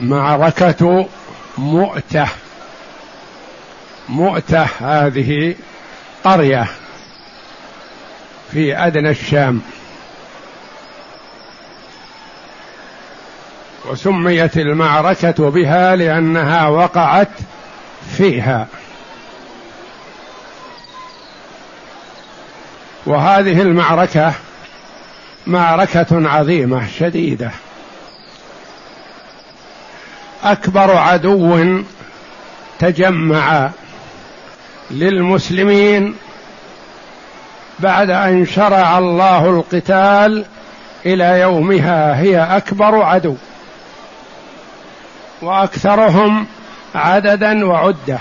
معركة مؤتة. مؤتة هذه قرية في أدنى الشام. وسميت المعركة بها لأنها وقعت فيها. وهذه المعركة معركة عظيمة شديدة. أكبر عدو تجمع للمسلمين بعد أن شرع الله القتال إلى يومها هي أكبر عدو. وأكثرهم عددا وعدة.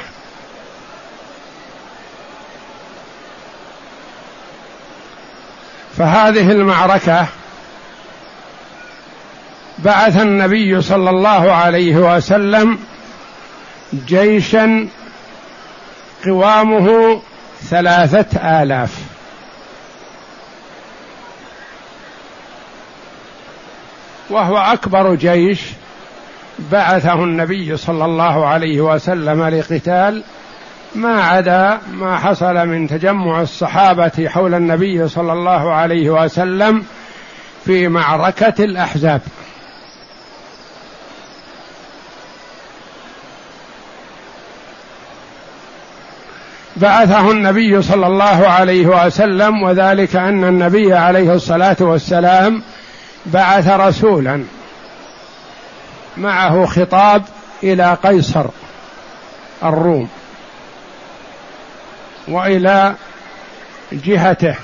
فهذه المعركة بعث النبي صلى الله عليه وسلم جيشا قوامه ثلاثة آلاف. وهو أكبر جيش بعثه النبي صلى الله عليه وسلم لقتال ما عدا ما حصل من تجمع الصحابة حول النبي صلى الله عليه وسلم في معركة الأحزاب. بعثه النبي صلى الله عليه وسلم وذلك أن النبي عليه الصلاة والسلام بعث رسولا معه خطاب إلى قيصر الروم وإلى جهته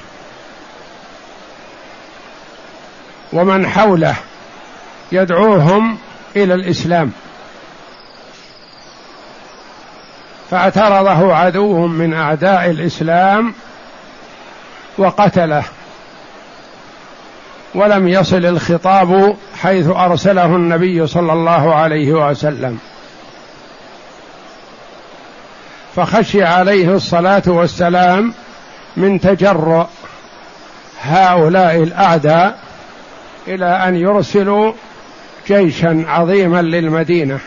ومن حوله يدعوهم إلى الإسلام. فاعترضه عدو من أعداء الإسلام وقتله. ولم يصل الخطاب حيث أرسله النبي صلى الله عليه وسلم. فخشي عليه الصلاة والسلام من تجرؤ هؤلاء الأعداء إلى أن يرسلوا جيشا عظيما للمدينة.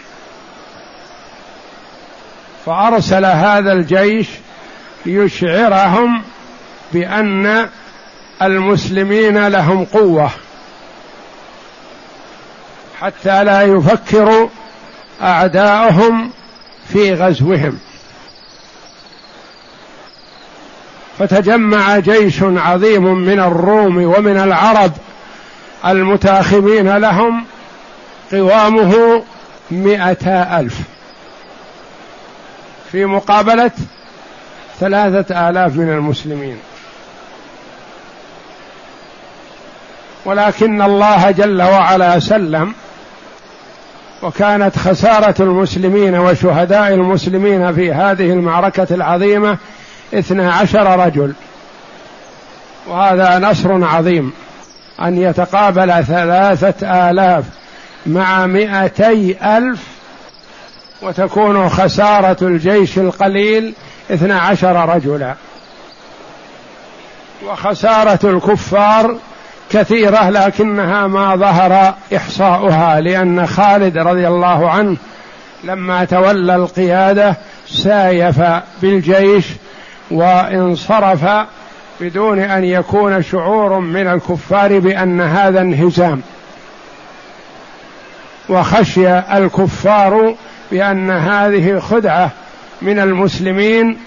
فأرسل هذا الجيش يشعرهم بأن المسلمين لهم قوة حتى لا يفكر أعداؤهم في غزوهم. فتجمع جيش عظيم من الروم ومن العرب المتاخمين لهم قوامه مئتا ألف. في مقابلة ثلاثة آلاف من المسلمين. ولكن الله جل وعلا سلم وكانت خسارة المسلمين وشهداء المسلمين في هذه المعركة العظيمة اثنا عشر رجل. وهذا نصر عظيم أن يتقابل ثلاثة آلاف مع مئتي ألف وتكون خسارة الجيش القليل اثنا عشر رجلا. وخسارة الكفار كثيرة لكنها ما ظهر إحصاؤها لأن خالد رضي الله عنه لما تولى القيادة سايف بالجيش وانصرف بدون أن يكون شعور من الكفار بأن هذا انهزام. وخشي الكفار بأن هذه خدعه من المسلمين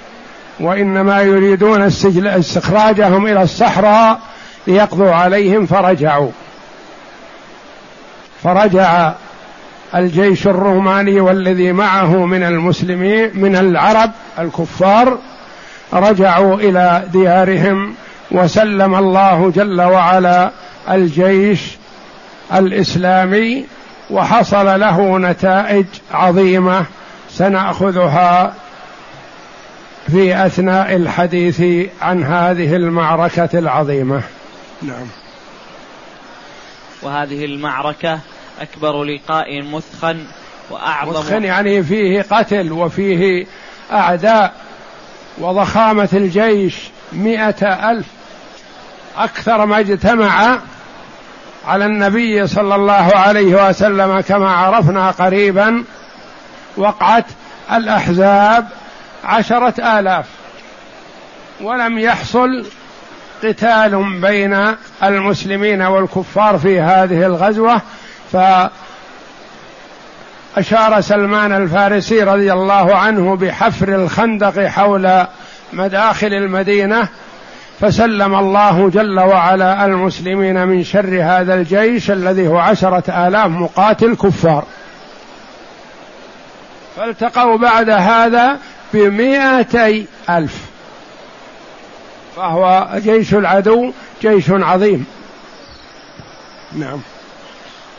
وإنما يريدون استخراجهم إلى الصحراء ليقضوا عليهم فرجعوا. فرجع الجيش الروماني والذي معه من المسلمين من العرب الكفار رجعوا إلى ديارهم وسلم الله جل وعلا الجيش الإسلامي وحصل له نتائج عظيمة سنأخذها في أثناء الحديث عن هذه المعركة العظيمة. نعم. وهذه المعركة أكبر لقاء مثخن وأعظم مثخن يعني فيه قتل وفيه أعداء وضخامة الجيش مئة ألف. أكثر ما اجتمع على النبي صلى الله عليه وسلم كما عرفنا قريبا وقعت الأحزاب عشرة آلاف ولم يحصل قتال بين المسلمين والكفار في هذه الغزوة. فأشار سلمان الفارسي رضي الله عنه بحفر الخندق حول مداخل المدينة فسلم الله جل وعلا المسلمين من شر هذا الجيش الذي هو عشرة آلاف مقاتل كفار. فالتقوا بعد هذا بمئتي ألف. فهو جيش العدو جيش عظيم. نعم.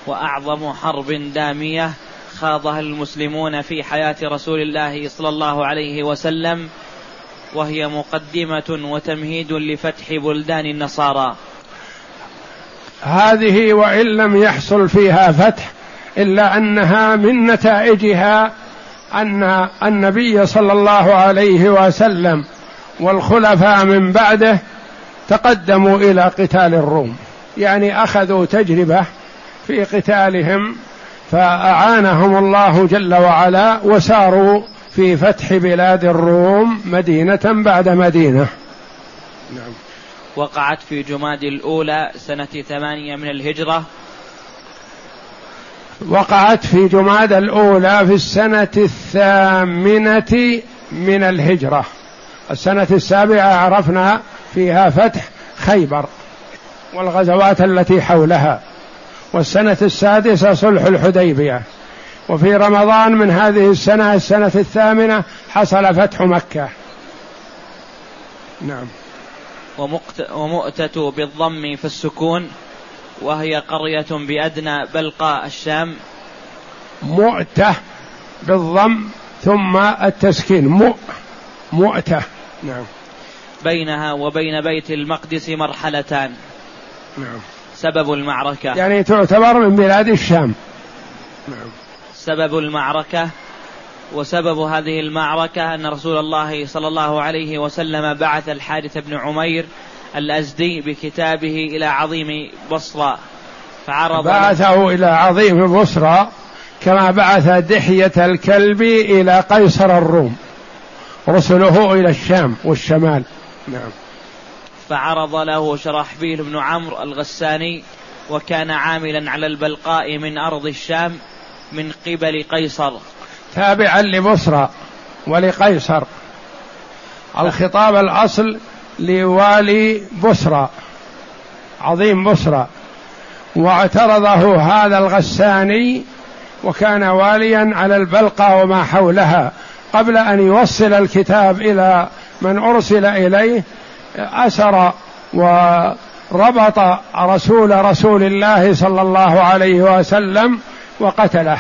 وأعظم حرب دامية خاضها المسلمون في حياة رسول الله صلى الله عليه وسلم وهي مقدمة وتمهيد لفتح بلدان النصارى. هذه وإن لم يحصل فيها فتح إلا أنها من نتائجها أن النبي صلى الله عليه وسلم والخلفاء من بعده تقدموا إلى قتال الروم. يعني أخذوا تجربة في قتالهم فأعانهم الله جل وعلا وساروا في فتح بلاد الروم مدينة بعد مدينة. نعم. وقعت في جماد الأولى سنة ثمانية من الهجرة. وقعت في جماد الأولى في السنة الثامنة من الهجرة. السنة السابعة عرفنا فيها فتح خيبر والغزوات التي حولها. والسنة السادسة صلح الحديبية. وفي رمضان من هذه السنة السنة الثامنة حصل فتح مكة. نعم. ومؤتة بالضم في السكون وهي قرية بأدنى بلقاء الشام. مؤتة بالضم ثم التسكين. مؤ مؤتة. نعم. بينها وبين بيت المقدس مرحلتان. نعم. سبب المعركة. يعني تعتبر من بلاد الشام. نعم. سبب المعركة وسبب هذه المعركة أن رسول الله صلى الله عليه وسلم بعث الحارث بن عمير الأزدي بكتابه إلى عظيم بصرى فعرض بعثه إلى عظيم بصرى كما بعث دحية الكلب إلى قيصر الروم رسله إلى الشام والشمال. نعم. فعرض له شرحبيل بن عمرو الغساني وكان عاملا على البلقاء من أرض الشام من قبل قيصر. تابعا لبصرى ولقيصر. الخطاب الأصل لوالي بصرى عظيم بصرى واعترضه هذا الغساني وكان واليا على البلقى وما حولها قبل أن يوصل الكتاب إلى من أرسل إليه أسر وربط رسول رسول الله صلى الله عليه وسلم وقتله.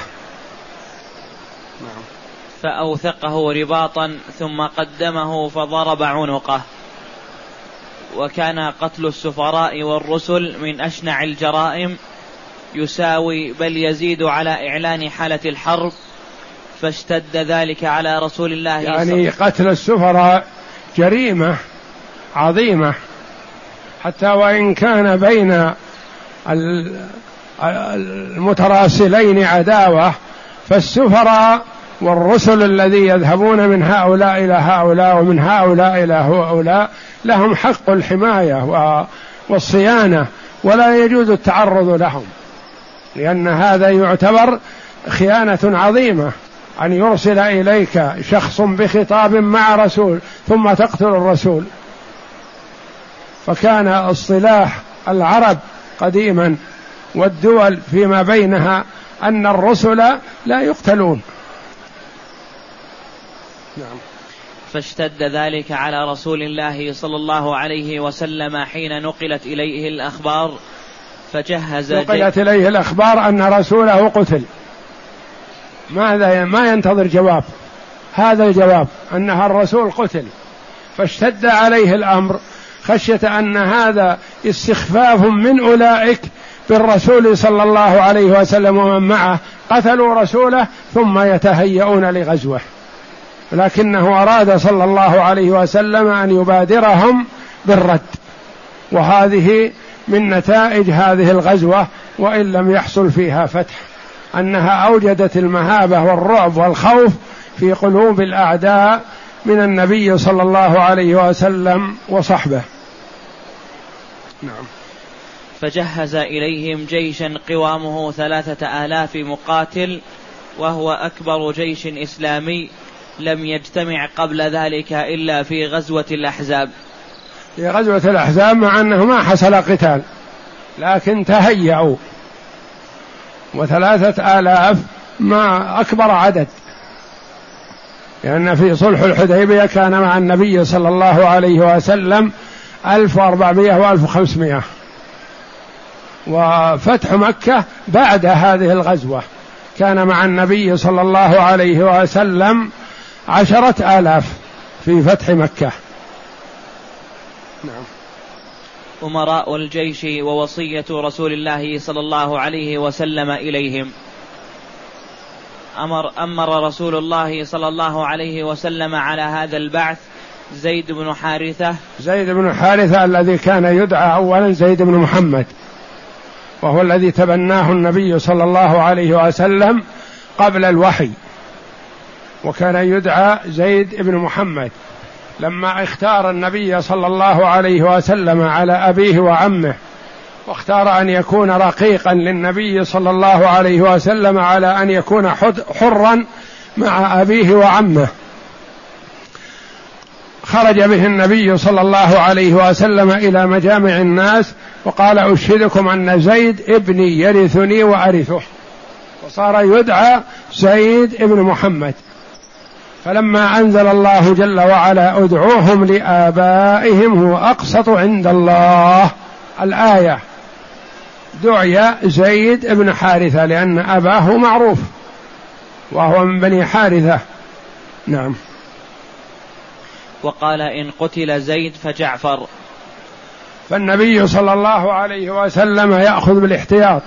فأوثقه رباطا ثم قدمه فضرب عنقه. وكان قتل السفراء والرسل من أشنع الجرائم يساوي بل يزيد على إعلان حالة الحرب فاشتد ذلك على رسول الله يعني قتل السفراء جريمة عظيمة حتى وإن كان بين المتراسلين عداوة فالسفراء والرسل الذي يذهبون من هؤلاء إلى هؤلاء ومن هؤلاء إلى هؤلاء لهم حق الحماية والصيانة ولا يجوز التعرض لهم. لأن هذا يعتبر خيانة عظيمة أن يرسل إليك شخص بخطاب مع رسول ثم تقتل الرسول. فكان اصطلاح العرب قديما والدول فيما بينها أن الرسل لا يقتلون. نعم. فاشتد ذلك على رسول الله صلى الله عليه وسلم حين نقلت إليه الأخبار فجهز نقلت إليه الأخبار أن رسوله قتل. ماذا ما ينتظر جواب؟ هذا الجواب أنها الرسول قتل. فاشتد عليه الأمر خشية أن هذا استخفاف من أولئك بالرسول صلى الله عليه وسلم ومن معه. قتلوا رسوله ثم يتهيئون لغزوه. لكنه أراد صلى الله عليه وسلم أن يبادرهم بالرد. وهذه من نتائج هذه الغزوة وإن لم يحصل فيها فتح. أنها أوجدت المهابة والرعب والخوف في قلوب الأعداء من النبي صلى الله عليه وسلم وصحبه. نعم. فجهز إليهم جيشا قوامه ثلاثة آلاف مقاتل وهو أكبر جيش إسلامي. لم يجتمع قبل ذلك إلا في غزوة الأحزاب. في غزوة الأحزاب مع أنه ما حصل قتال لكن تهيأوا. وثلاثة آلاف ما أكبر عدد. لأن في صلح الحديبية كان مع النبي صلى الله عليه وسلم ألف وأربعمائة وألف وخمسمائة. وفتح مكة بعد هذه الغزوة كان مع النبي صلى الله عليه وسلم عشرة آلاف في فتح مكة. نعم. أمراء الجيش ووصية رسول الله صلى الله عليه وسلم إليهم. أمر أمر رسول الله صلى الله عليه وسلم على هذا البعث زيد بن حارثة. زيد بن حارثة الذي كان يدعى أولا زيد بن محمد وهو الذي تبناه النبي صلى الله عليه وسلم قبل الوحي. وكان يدعى زيد بن محمد لما اختار النبي صلى الله عليه وسلم على أبيه وعمه واختار أن يكون رقيقا للنبي صلى الله عليه وسلم على أن يكون حرا مع أبيه وعمه. خرج به النبي صلى الله عليه وسلم إلى مجامع الناس وقال أشهدكم أن زيد ابني يرثني وأرثه. وصار يدعى زيد ابن محمد. فلما أنزل الله جل وعلا ادعوهم لآبائهم هو أقسط عند الله. الآية دعي زيد بن حارثة لأن أباه معروف وهو من بني حارثة. نعم. وقال إن قتل زيد فجعفر. فالنبي صلى الله عليه وسلم يأخذ بالاحتياط.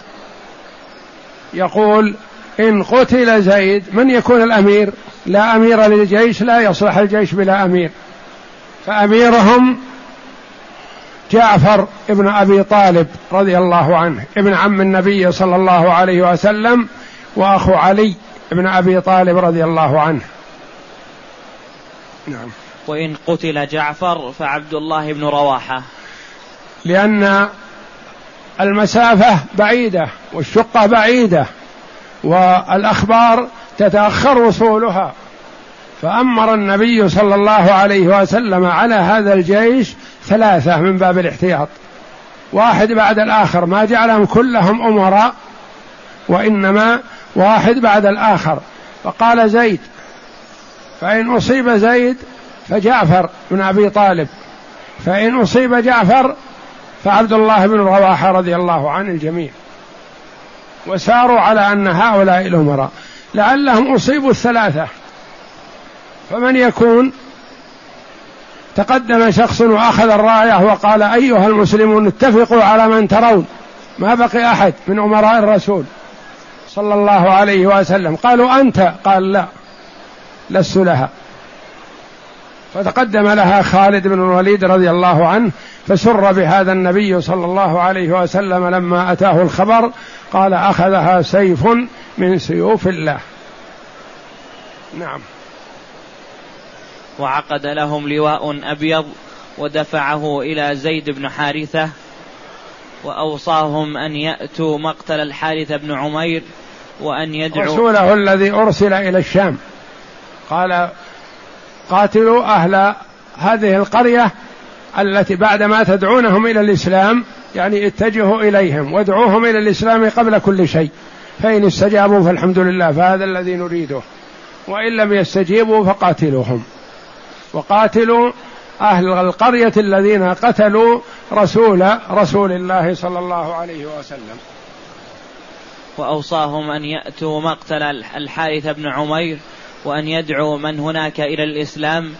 يقول إن قتل زيد من يكون الأمير؟ لا أمير للجيش لا يصلح الجيش بلا أمير. فأميرهم جعفر ابن أبي طالب رضي الله عنه ابن عم النبي صلى الله عليه وسلم وأخو علي ابن أبي طالب رضي الله عنه. نعم. وإن قتل جعفر فعبد الله بن رواحة. لأن المسافة بعيدة والشقة بعيدة. والأخبار تتأخر وصولها. فأمر النبي صلى الله عليه وسلم على هذا الجيش ثلاثة من باب الاحتياط. واحد بعد الآخر ما جعلهم كلهم أمراء وإنما واحد بعد الآخر. فقال زيد فإن أصيب زيد فجعفر بن أبي طالب. فإن أصيب جعفر فعبد الله بن رواحة رضي الله عن الجميع. وساروا على أن هؤلاء الأمراء. لعلهم أصيبوا الثلاثة. فمن يكون؟ تقدم شخص وأخذ الراية وقال أيها المسلمون اتفقوا على من ترون. ما بقي أحد من أمراء الرسول صلى الله عليه وسلم. قالوا أنت؟ قال لا. لست لها. فتقدم لها خالد بن الوليد رضي الله عنه فسر بهذا النبي صلى الله عليه وسلم لما أتاه الخبر قال أخذها سيف من سيوف الله. نعم. وعقد لهم لواء أبيض ودفعه إلى زيد بن حارثة وأوصاهم أن يأتوا مقتل الحارث بن عمير وأن يدعوا رسوله الذي أرسل إلى الشام. قال قاتلوا أهل هذه القرية التي بعدما تدعونهم إلى الإسلام يعني اتجهوا إليهم وادعوهم إلى الإسلام قبل كل شيء. فإن استجابوا فالحمد لله فهذا الذي نريده. وإن لم يستجيبوا فقاتلوهم. وقاتلوا أهل القرية الذين قتلوا رسول رسول الله صلى الله عليه وسلم. وأوصاهم أن يأتوا مقتل الحارث بن عمير وأن يدعوا من هناك إلى الإسلام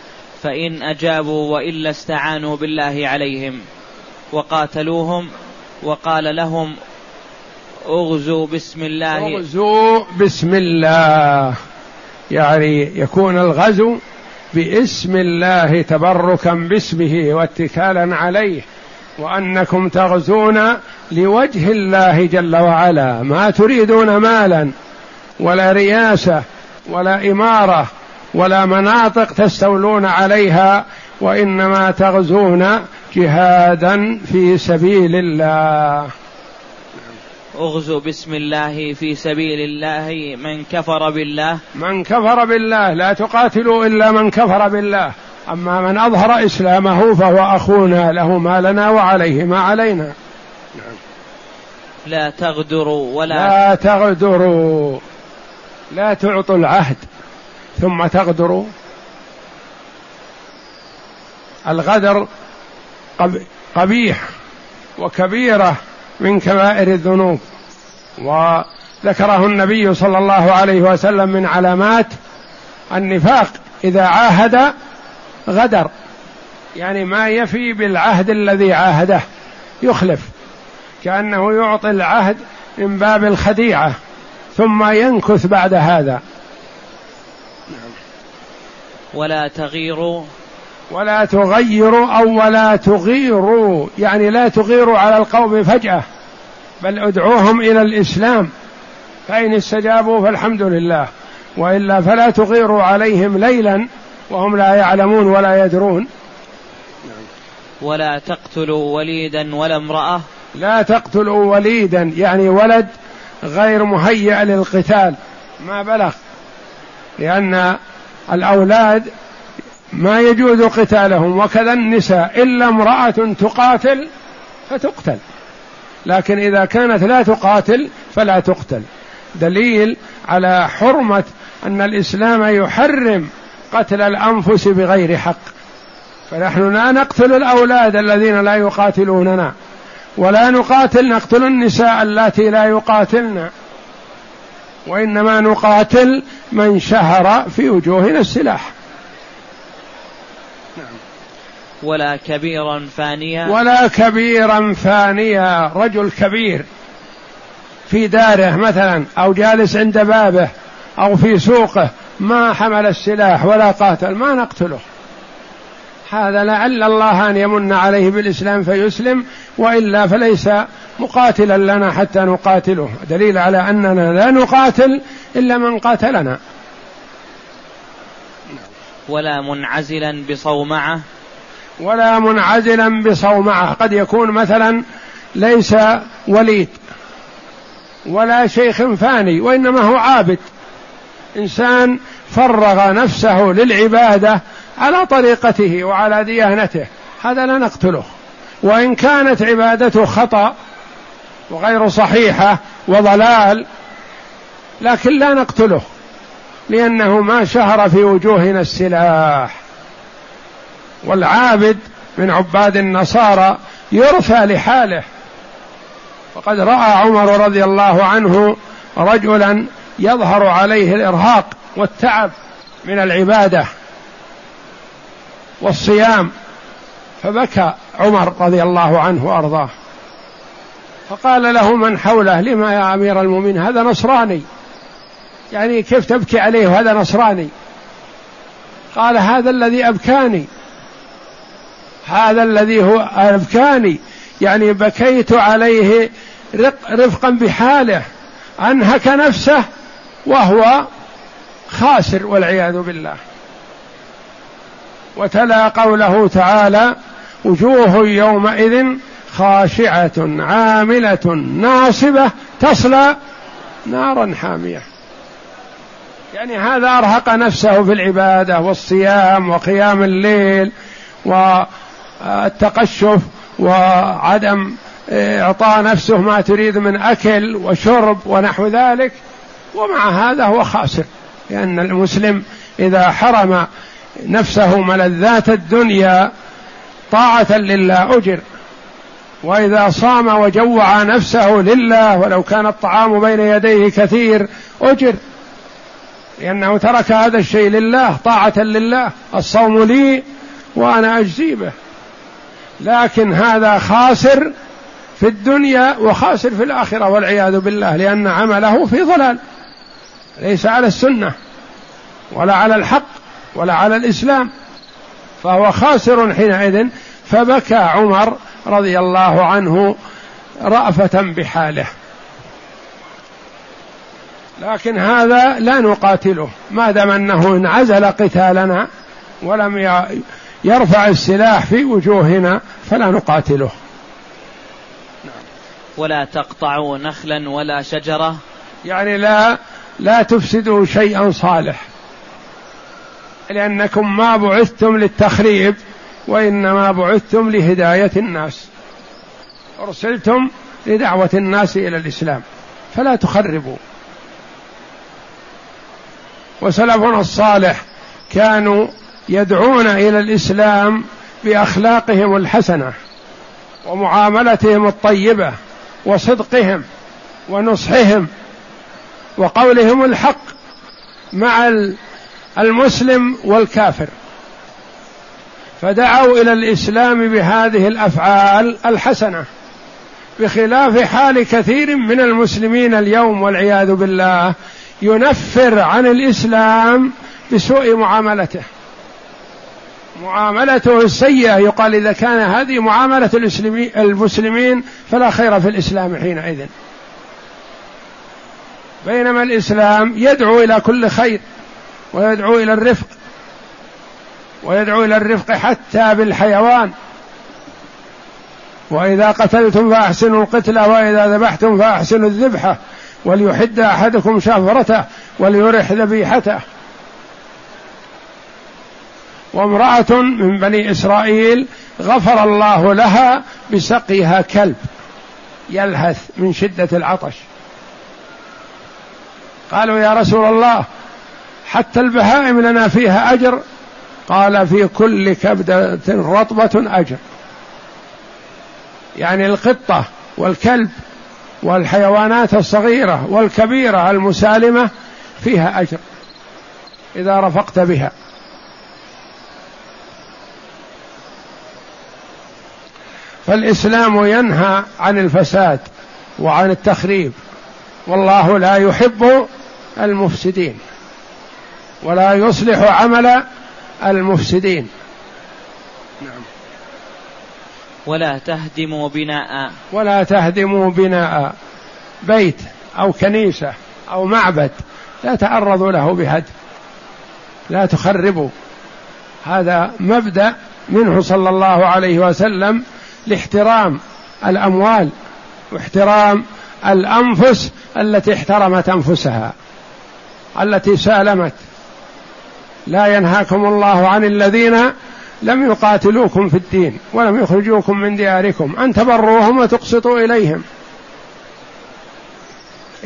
فإن أجابوا وإلا استعانوا بالله عليهم. وقاتلوهم وقال لهم أغزوا بسم الله. أغزوا بسم الله. يعني يكون الغزو باسم الله تبركا باسمه واتكالا عليه وأنكم تغزون لوجه الله جل وعلا. ما تريدون مالا ولا رياسة ولا إمارة ولا مناطق تستولون عليها وإنما تغزون جهادا في سبيل الله. اغزوا بسم الله في سبيل الله من كفر بالله. من كفر بالله لا تقاتلوا إلا من كفر بالله. أما من أظهر إسلامه فهو أخونا له ما لنا وعليه ما علينا. لا تغدروا ولا لا تغدروا. لا تعطوا العهد ثم تغدروا الغدر قبيح وكبيرة من كبائر الذنوب وذكره النبي صلى الله عليه وسلم من علامات النفاق إذا عاهد غدر. يعني ما يفي بالعهد الذي عاهده يخلف كأنه يعطي العهد من باب الخديعة. ثم ينكث بعد هذا. ولا تغيروا ولا تغيروا أو ولا تغيروا يعني لا تغيروا على القوم فجأة بل ادعوهم إلى الإسلام. فإن استجابوا فالحمد لله. وإلا فلا تغيروا عليهم ليلا وهم لا يعلمون ولا يدرون. ولا تقتلوا وليدا ولا امرأة. لا تقتلوا وليدا يعني ولد غير مهيأ للقتال. ما بلغ. لأن الأولاد ما يجوز قتالهم وكذا النساء. إلا امرأة تقاتل فتقتل. لكن إذا كانت لا تقاتل فلا تقتل. دليل على حرمة أن الإسلام يحرم قتل الأنفس بغير حق. فنحن لا نقتل الأولاد الذين لا يقاتلوننا. ولا نقاتل نقتل النساء اللاتي لا يقاتلن. وإنما نقاتل من شهر في وجوهنا السلاح. ولا كبيرا فانيا. ولا كبيرا فانيا رجل كبير في داره مثلا أو جالس عند بابه أو في سوقه ما حمل السلاح ولا قاتل ما نقتله. هذا لعل الله أن يمن عليه بالإسلام فيسلم وإلا فليس مقاتلا لنا حتى نقاتله. دليل على أننا لا نقاتل إلا من قاتلنا. ولا منعزلا بصومعة. ولا منعزلا بصومعة. قد يكون مثلا ليس وليد ولا شيخ فاني وإنما هو عابد. إنسان فرغ نفسه للعبادة على طريقته وعلى ديانته. هذا لا نقتله. وإن كانت عبادته خطأ وغير صحيحة وضلال لكن لا نقتله لأنه ما شهر في وجوهنا السلاح. والعابد من عباد النصارى يرثى لحاله. وقد رأى عمر رضي الله عنه رجلا يظهر عليه الإرهاق والتعب من العبادة. والصيام فبكى عمر رضي الله عنه وأرضاه. فقال له من حوله لما يا أمير المؤمنين؟ هذا نصراني. يعني كيف تبكي عليه وهذا نصراني؟ قال هذا الذي أبكاني. هذا الذي هو أبكاني. يعني بكيت عليه رفقا بحاله. أنهك نفسه وهو خاسر والعياذ بالله. وتلا قوله تعالى وجوه يومئذ خاشعة عاملة ناصبة تصلى نارا حامية. يعني هذا أرهق نفسه في العبادة والصيام وقيام الليل و التقشف وعدم إعطاء نفسه ما تريد من أكل وشرب ونحو ذلك. ومع هذا هو خاسر. لأن المسلم إذا حرم نفسه ملذات الدنيا طاعة لله أجر. وإذا صام وجوع نفسه لله ولو كان الطعام بين يديه كثير أجر. لأنه ترك هذا الشيء لله طاعة لله. الصوم لي وأنا أجزي به. لكن هذا خاسر في الدنيا وخاسر في الآخرة والعياذ بالله لأن عمله في ضلال. ليس على السنة ولا على الحق. ولا على الإسلام فهو خاسر حينئذ. فبكى عمر رضي الله عنه رأفة بحاله. لكن هذا لا نقاتله ما دام أنه انعزل قتالنا ولم يرفع السلاح في وجوهنا فلا نقاتله. ولا تقطعوا نخلا ولا شجرة. يعني لا لا تفسدوا شيئا صالح. لأنكم ما بعثتم للتخريب وإنما بعثتم لهداية الناس. أرسلتم لدعوة الناس إلى الإسلام فلا تخربوا. وسلفنا الصالح كانوا يدعون إلى الإسلام بأخلاقهم الحسنة ومعاملتهم الطيبة وصدقهم ونصحهم وقولهم الحق مع المسلم والكافر. فدعوا إلى الإسلام بهذه الأفعال الحسنة بخلاف حال كثير من المسلمين اليوم والعياذ بالله ينفر عن الإسلام بسوء معاملته. معاملته السيئة يقال إذا كان هذه معاملة المسلمين فلا خير في الإسلام حينئذ. بينما الإسلام يدعو إلى كل خير. ويدعو إلى الرفق. ويدعو إلى الرفق حتى بالحيوان. وإذا قتلتم فأحسنوا القتل وإذا ذبحتم فأحسنوا الذبحة. وليحد أحدكم شفرته وليرح ذبيحته. وامرأة من بني إسرائيل غفر الله لها بسقيها كلب يلهث من شدة العطش. قالوا يا رسول الله حتى البهائم لنا فيها أجر قال في كل كبدة رطبة أجر. يعني القطة والكلب والحيوانات الصغيرة والكبيرة المسالمة فيها أجر إذا رفقت بها. فالإسلام ينهى عن الفساد وعن التخريب والله لا يحب المفسدين. ولا يصلح عمل المفسدين. نعم. ولا تهدموا بناء. ولا تهدموا بناء بيت أو كنيسة أو معبد لا تعرضوا له بهدم. لا تخربوا. هذا مبدأ منه صلى الله عليه وسلم لاحترام الأموال واحترام الأنفس التي احترمت أنفسها التي سالمت. لا ينهاكم الله عن الذين لم يقاتلوكم في الدين ولم يخرجوكم من دياركم. أن تبروهم وتقسطوا إليهم.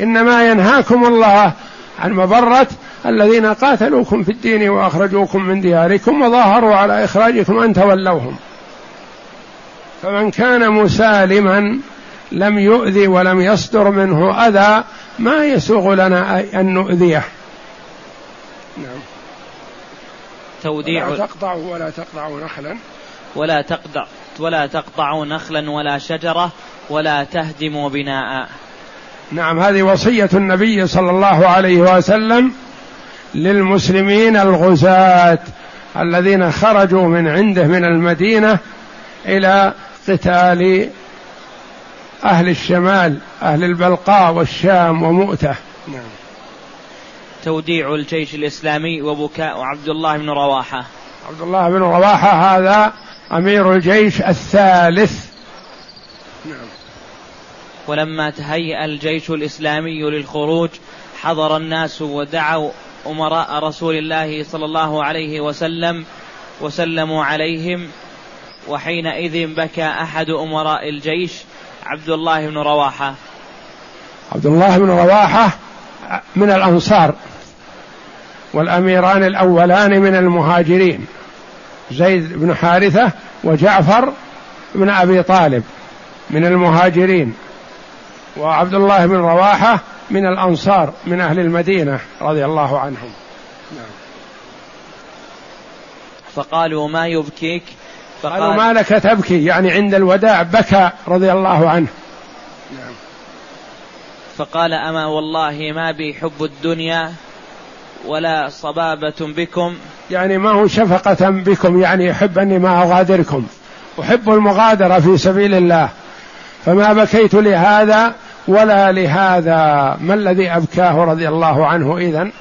إنما ينهاكم الله عن مبرة الذين قاتلوكم في الدين وأخرجوكم من دياركم وظاهروا على إخراجكم أن تولوهم. فمن كان مسالما لم يؤذي ولم يصدر منه أذى ما يسوغ لنا أن نؤذيه نعم توديع ولا تقطعوا ولا تقطعوا نخلا. ولا تقطع ولا تقطعوا نخلا ولا شجرة ولا تهدموا بناء. نعم هذه وصية النبي صلى الله عليه وسلم للمسلمين الغزاة الذين خرجوا من عنده من المدينة إلى قتال أهل الشمال أهل البلقاء والشام ومؤتة. نعم توديع الجيش الإسلامي وبكاء عبد الله بن رواحة. عبد الله بن رواحة هذا أمير الجيش الثالث. نعم ولما تهيأ الجيش الإسلامي للخروج حضر الناس ودعوا أمراء رسول الله صلى الله عليه وسلم وسلموا عليهم وحينئذ بكى أحد أمراء الجيش عبد الله بن رواحة. عبد الله بن رواحة من الأنصار. والأميران الأولان من المهاجرين زيد بن حارثة وجعفر بن أبي طالب من المهاجرين وعبد الله بن رواحة من الأنصار من أهل المدينة رضي الله عنهم نعم. فقالوا ما يبكيك فقال قالوا ما لك تبكي يعني عند الوداع بكى رضي الله عنه. فقال أما والله ما بي حب الدنيا ولا صبابة بكم. يعني ما هو شفقة بكم يعني يحب أني ما أغادركم. أحب المغادرة في سبيل الله. فما بكيت لهذا ولا لهذا. ما الذي أبكاه رضي الله عنه إذن؟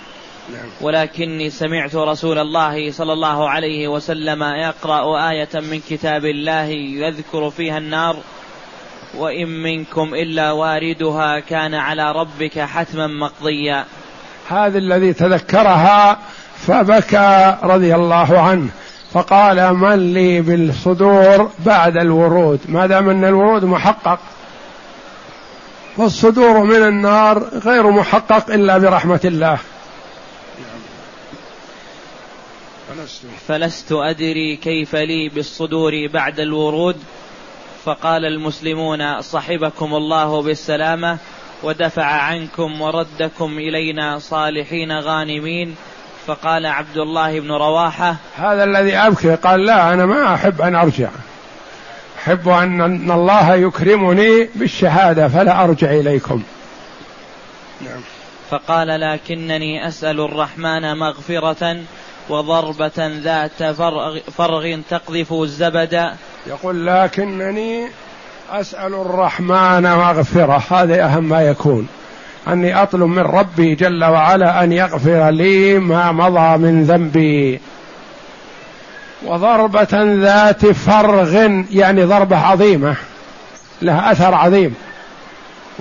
ولكني سمعت رسول الله صلى الله عليه وسلم يقرأ آية من كتاب الله يذكر فيها النار. وإن منكم إلا واردها كان على ربك حتما مقضيا. هذا الذي تذكرها فبكى رضي الله عنه. فقال من لي بالصدور بعد الورود. ما دام ان الورود؟ محقق. والصدور من النار غير محقق إلا برحمة الله. فلست أدري كيف لي بالصدور بعد الورود. فقال المسلمون صحبكم الله بالسلامة. ودفع عنكم وردكم إلينا صالحين غانمين. فقال عبد الله بن رواحة هذا الذي أبكي قال لا أنا ما أحب أن أرجع. أحب أن الله يكرمني بالشهادة فلا أرجع إليكم. نعم. فقال لكنني أسأل الرحمن مغفرة وضربة ذات فرغ, فرغ تقذف الزبد. يقول لكنني أسأل الرحمن مغفرة. هذا أهم ما يكون. أني أطلب من ربي جل وعلا أن يغفر لي ما مضى من ذنبي. وضربة ذات فرغ يعني ضربة عظيمة. لها أثر عظيم.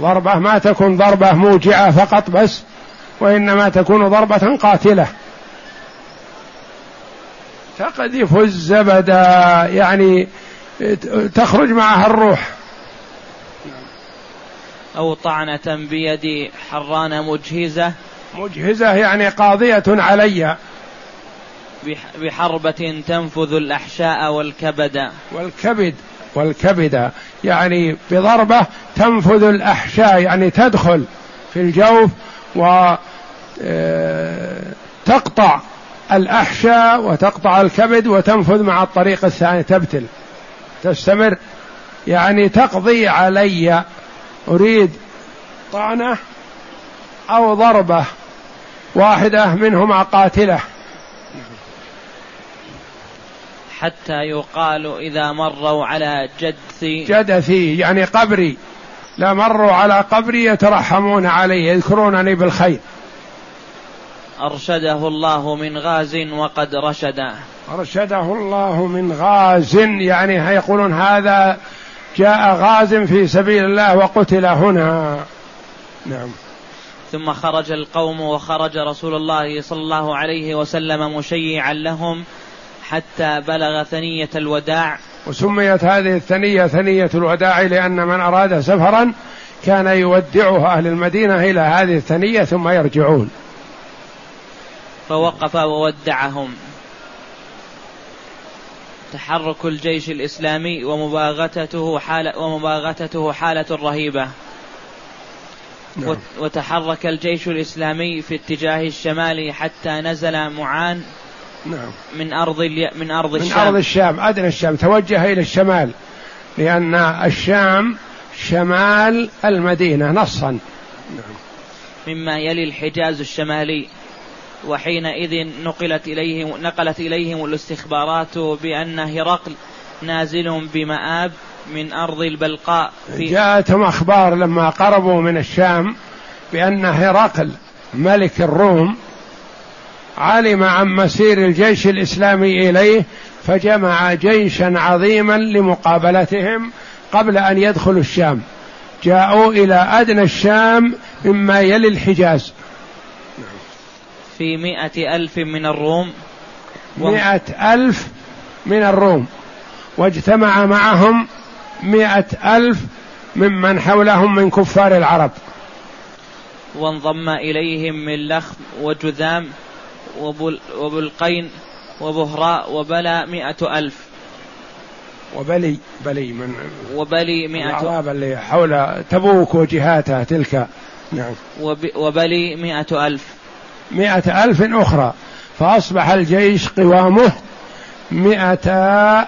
ضربة ما تكون ضربة موجعة فقط بس وإنما تكون ضربة قاتلة. تقذف الزبد يعني تخرج معها الروح. أو طعنة بيد حران مجهزة. مجهزة يعني قاضية علي. بحربة تنفذ الأحشاء والكبد. والكبد والكبد. يعني بضربة تنفذ الأحشاء يعني تدخل في الجوف و آه، الأحشاء وتقطع الكبد وتنفذ مع الطريق الثاني تبتل. تستمر. يعني تقضي علي. أريد طعنة أو ضربة واحدة منهما قاتلة. حتى يقال إذا مروا على جدثي جدثي يعني قبري. لا مروا على قبري يترحمون علي يذكرونني بالخير. أرشده الله من غاز وقد رشد أرشده الله من غاز يعني يقولون هذا جاء غاز في سبيل الله وقتل هنا. نعم. ثم خرج القوم وخرج رسول الله صلى الله عليه وسلم مشيعا لهم حتى بلغ ثنية الوداع. وسميت هذه الثنية ثنية الوداع لأن من أراد سفرا كان يودعه أهل المدينة إلى هذه الثنية ثم يرجعون. فوقف وودعهم. تحرك الجيش الإسلامي ومباغتته حالة ومباغتته حالة رهيبة. نعم. وتحرك الجيش الإسلامي في اتجاه الشمال حتى نزل معان نعم. من أرض من أرض الشام. من أرض الشام. أدنى الشام. توجه إلى الشمال. لأن الشام شمال المدينة نصا. نعم. مما يلي الحجاز الشمالي. وحينئذ نقلت إليهم نقلت إليهم الاستخبارات بأن هرقل نازل بمآب من أرض البلقاء في جاءتهم أخبار لما قربوا من الشام بأن هرقل ملك الروم علم عن مسير الجيش الإسلامي إليه فجمع جيشا عظيما لمقابلتهم قبل أن يدخلوا الشام. جاءوا إلى أدنى الشام مما يلي الحجاز. في مئة ألف من الروم. مئة ألف من الروم. واجتمع معهم مئة ألف ممن حولهم من كفار العرب. وانضم إليهم من لخم وجذام وبلقين وبهراء وبلى مئة ألف. وبلي بلي من وبلي مئة الأعراب اللي حول تبوك وجهاتها تلك. نعم. وبلي مئة ألف. مئة ألف أخرى فأصبح الجيش قوامه مئة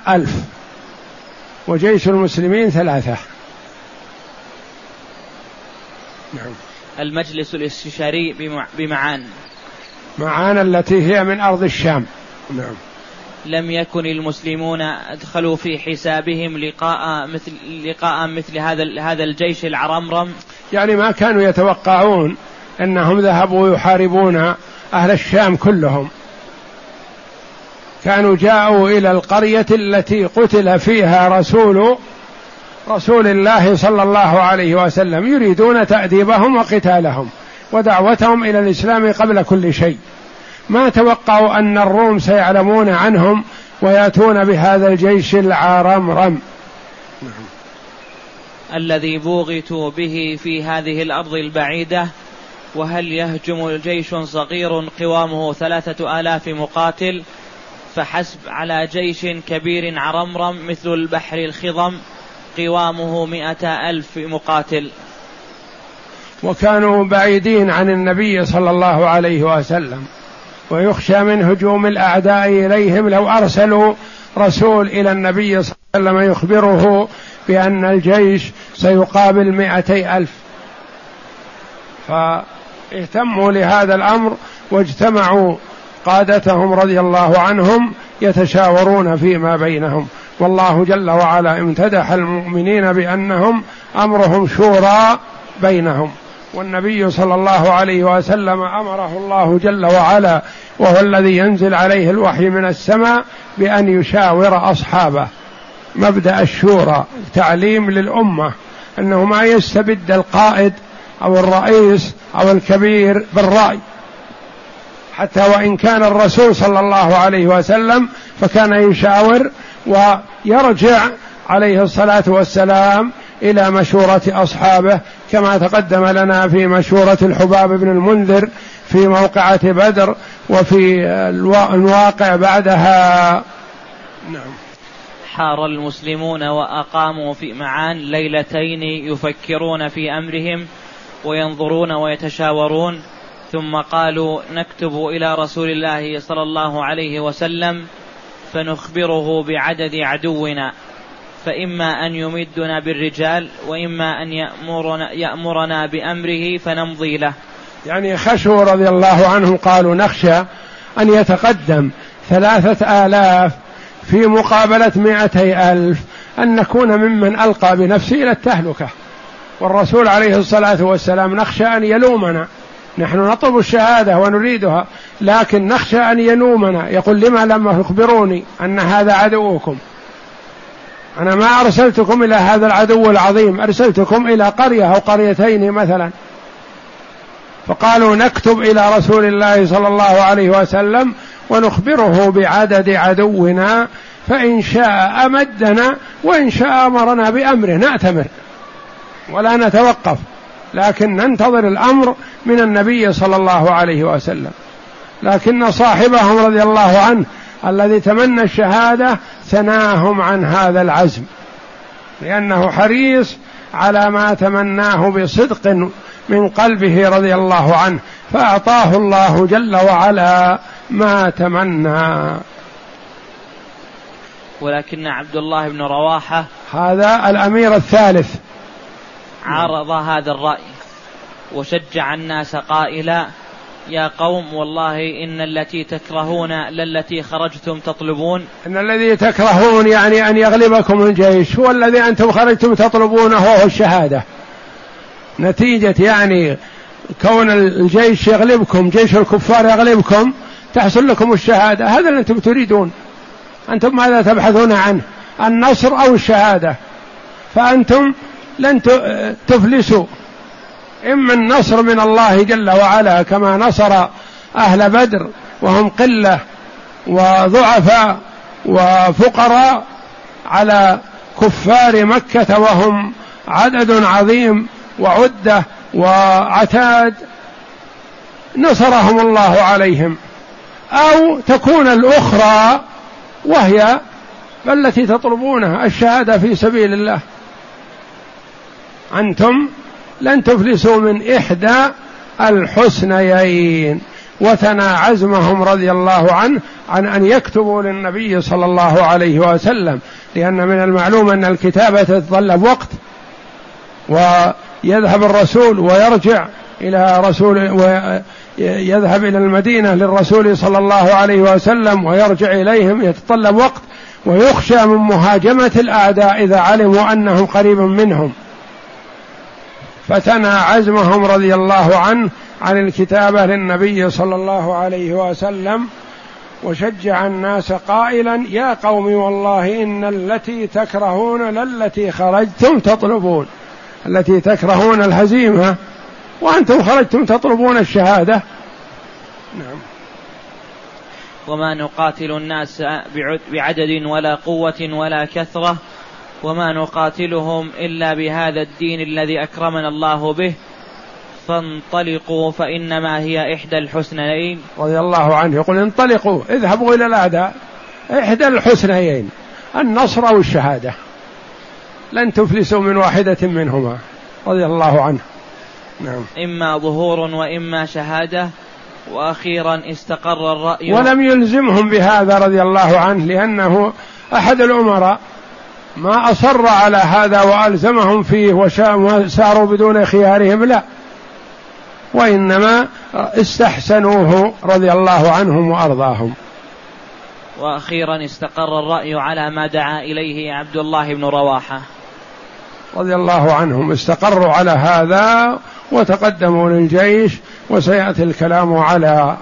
ألف وجيش المسلمين ثلاثة. نعم. المجلس الاستشاري بمعان. معان التي هي من أرض الشام. نعم. لم يكن المسلمون أدخلوا في حسابهم لقاء مثل لقاء مثل هذا هذا الجيش العرمرم؟ يعني ما كانوا يتوقعون أنهم ذهبوا يحاربون أهل الشام كلهم كانوا جاءوا إلى القرية التي قتل فيها رسول رسول الله صلى الله عليه وسلم يريدون تأديبهم وقتالهم ودعوتهم إلى الإسلام قبل كل شيء ما توقعوا أن الروم سيعلمون عنهم ويأتون بهذا الجيش العارمرم. الذي بوغتوا به في هذه الأرض البعيدة وهل يهجم جيش صغير قوامه ثلاثة آلاف مقاتل فحسب على جيش كبير عرمرم مثل البحر الخضم قوامه مئة ألف مقاتل. وكانوا بعيدين عن النبي صلى الله عليه وسلم ويخشى من هجوم الأعداء إليهم لو أرسلوا رسول إلى النبي صلى الله عليه وسلم يخبره بأن الجيش سيقابل مئتي ألف. فاهتموا لهذا الأمر واجتمعوا قادتهم رضي الله عنهم يتشاورون فيما بينهم. والله جل وعلا امتدح المؤمنين بأنهم أمرهم شورى بينهم. والنبي صلى الله عليه وسلم أمره الله جل وعلا وهو الذي ينزل عليه الوحي من السماء بأن يشاور أصحابه. مبدأ الشورى تعليم للأمة أنه ما يستبد القائد أو الرئيس أو الكبير بالرأي. حتى وإن كان الرسول صلى الله عليه وسلم فكان يشاور ويرجع عليه الصلاة والسلام إلى مشورة أصحابه كما تقدم لنا في مشورة الحباب بن المنذر في موقعة بدر وفي الواقع بعدها. نعم. حار المسلمون وأقاموا في معان ليلتين يفكرون في أمرهم وينظرون ويتشاورون ثم قالوا نكتب إلى رسول الله صلى الله عليه وسلم فنخبره بعدد عدونا فإما أن يمدنا بالرجال وإما أن يأمرنا, يأمرنا بأمره فنمضي له. يعني خشوا رضي الله عنهم قالوا نخشى أن يتقدم ثلاثة آلاف في مقابلة مائتي ألف أن نكون ممن ألقى بنفسه إلى التهلكة. والرسول عليه الصلاة والسلام نخشى أن يلومنا. نحن نطلب الشهادة ونريدها لكن نخشى أن يلومنا يقول لما لم تخبروني أن هذا عدوكم؟ أنا ما أرسلتكم إلى هذا العدو العظيم أرسلتكم إلى قرية أو قريتين مثلا. فقالوا نكتب إلى رسول الله صلى الله عليه وسلم ونخبره بعدد عدونا فإن شاء أمدنا وإن شاء أمرنا بأمره. نأتمر. ولا نتوقف لكن ننتظر الأمر من النبي صلى الله عليه وسلم. لكن صاحبهم رضي الله عنه الذي تمنى الشهادة ثناهم عن هذا العزم لأنه حريص على ما تمناه بصدق من قلبه رضي الله عنه فأعطاه الله جل وعلا ما تمنى. ولكن عبد الله بن رواحة هذا الأمير الثالث. عارض هذا الرأي وشجع الناس قائلا يا قوم والله إن التي تكرهون للتي خرجتم تطلبون. إن الذي تكرهون يعني أن يغلبكم الجيش هو الذي أنتم خرجتم تطلبونه هو الشهادة. نتيجة يعني كون الجيش يغلبكم جيش الكفار يغلبكم تحصل لكم الشهادة. هذا اللي أنتم تريدون. أنتم ماذا تبحثون عنه؟ النصر أو الشهادة؟ فأنتم لن تفلسوا. إما النصر من الله جل وعلا كما نصر أهل بدر وهم قلة وضعفاء وفقراء على كفار مكة وهم عدد عظيم وعدة وعتاد. نصرهم الله عليهم. أو تكون الأخرى وهي التي تطلبونها الشهادة في سبيل الله. أنتم لن تفلسوا من إحدى الحسنيين. وثنى عزمهم رضي الله عنه عن أن يكتبوا للنبي صلى الله عليه وسلم لأن من المعلوم أن الكتابه تتطلب وقت ويذهب الرسول ويرجع إلى رسول ويذهب إلى المدينة للرسول صلى الله عليه وسلم ويرجع إليهم يتطلب وقت ويخشى من مهاجمة الأعداء إذا علموا أنهم قريب منهم. فثنى عزمهم رضي الله عنه عن الكتابه للنبي صلى الله عليه وسلم وشجع الناس قائلا يا قوم والله إن التي تكرهون للتي خرجتم تطلبون. التي تكرهون الهزيمة وأنتم خرجتم تطلبون الشهادة. نعم. وما نقاتل الناس بعدد ولا قوة ولا كثرة. وما نقاتلهم إلا بهذا الدين الذي أكرمنا الله به. فانطلقوا فإنما هي إحدى الحسنيين. رضي الله عنه يقول انطلقوا اذهبوا إلى الأعداء. إحدى الحسنيين النصر أو الشهادة؟ لن تفلسوا من واحدة منهما. رضي الله عنه. نعم. إما ظهور وإما شهادة. وأخيرا استقر الرأي. ولم يلزمهم بهذا رضي الله عنه لأنه أحد الأمراء ما أصر على هذا وألزمهم فيه وساروا بدون خيارهم لا. وإنما استحسنوه رضي الله عنهم وأرضاهم. وأخيرا استقر الرأي على ما دعا إليه عبد الله بن رواحة. رضي الله عنهم استقروا على هذا وتقدموا للجيش وسيأتي الكلام على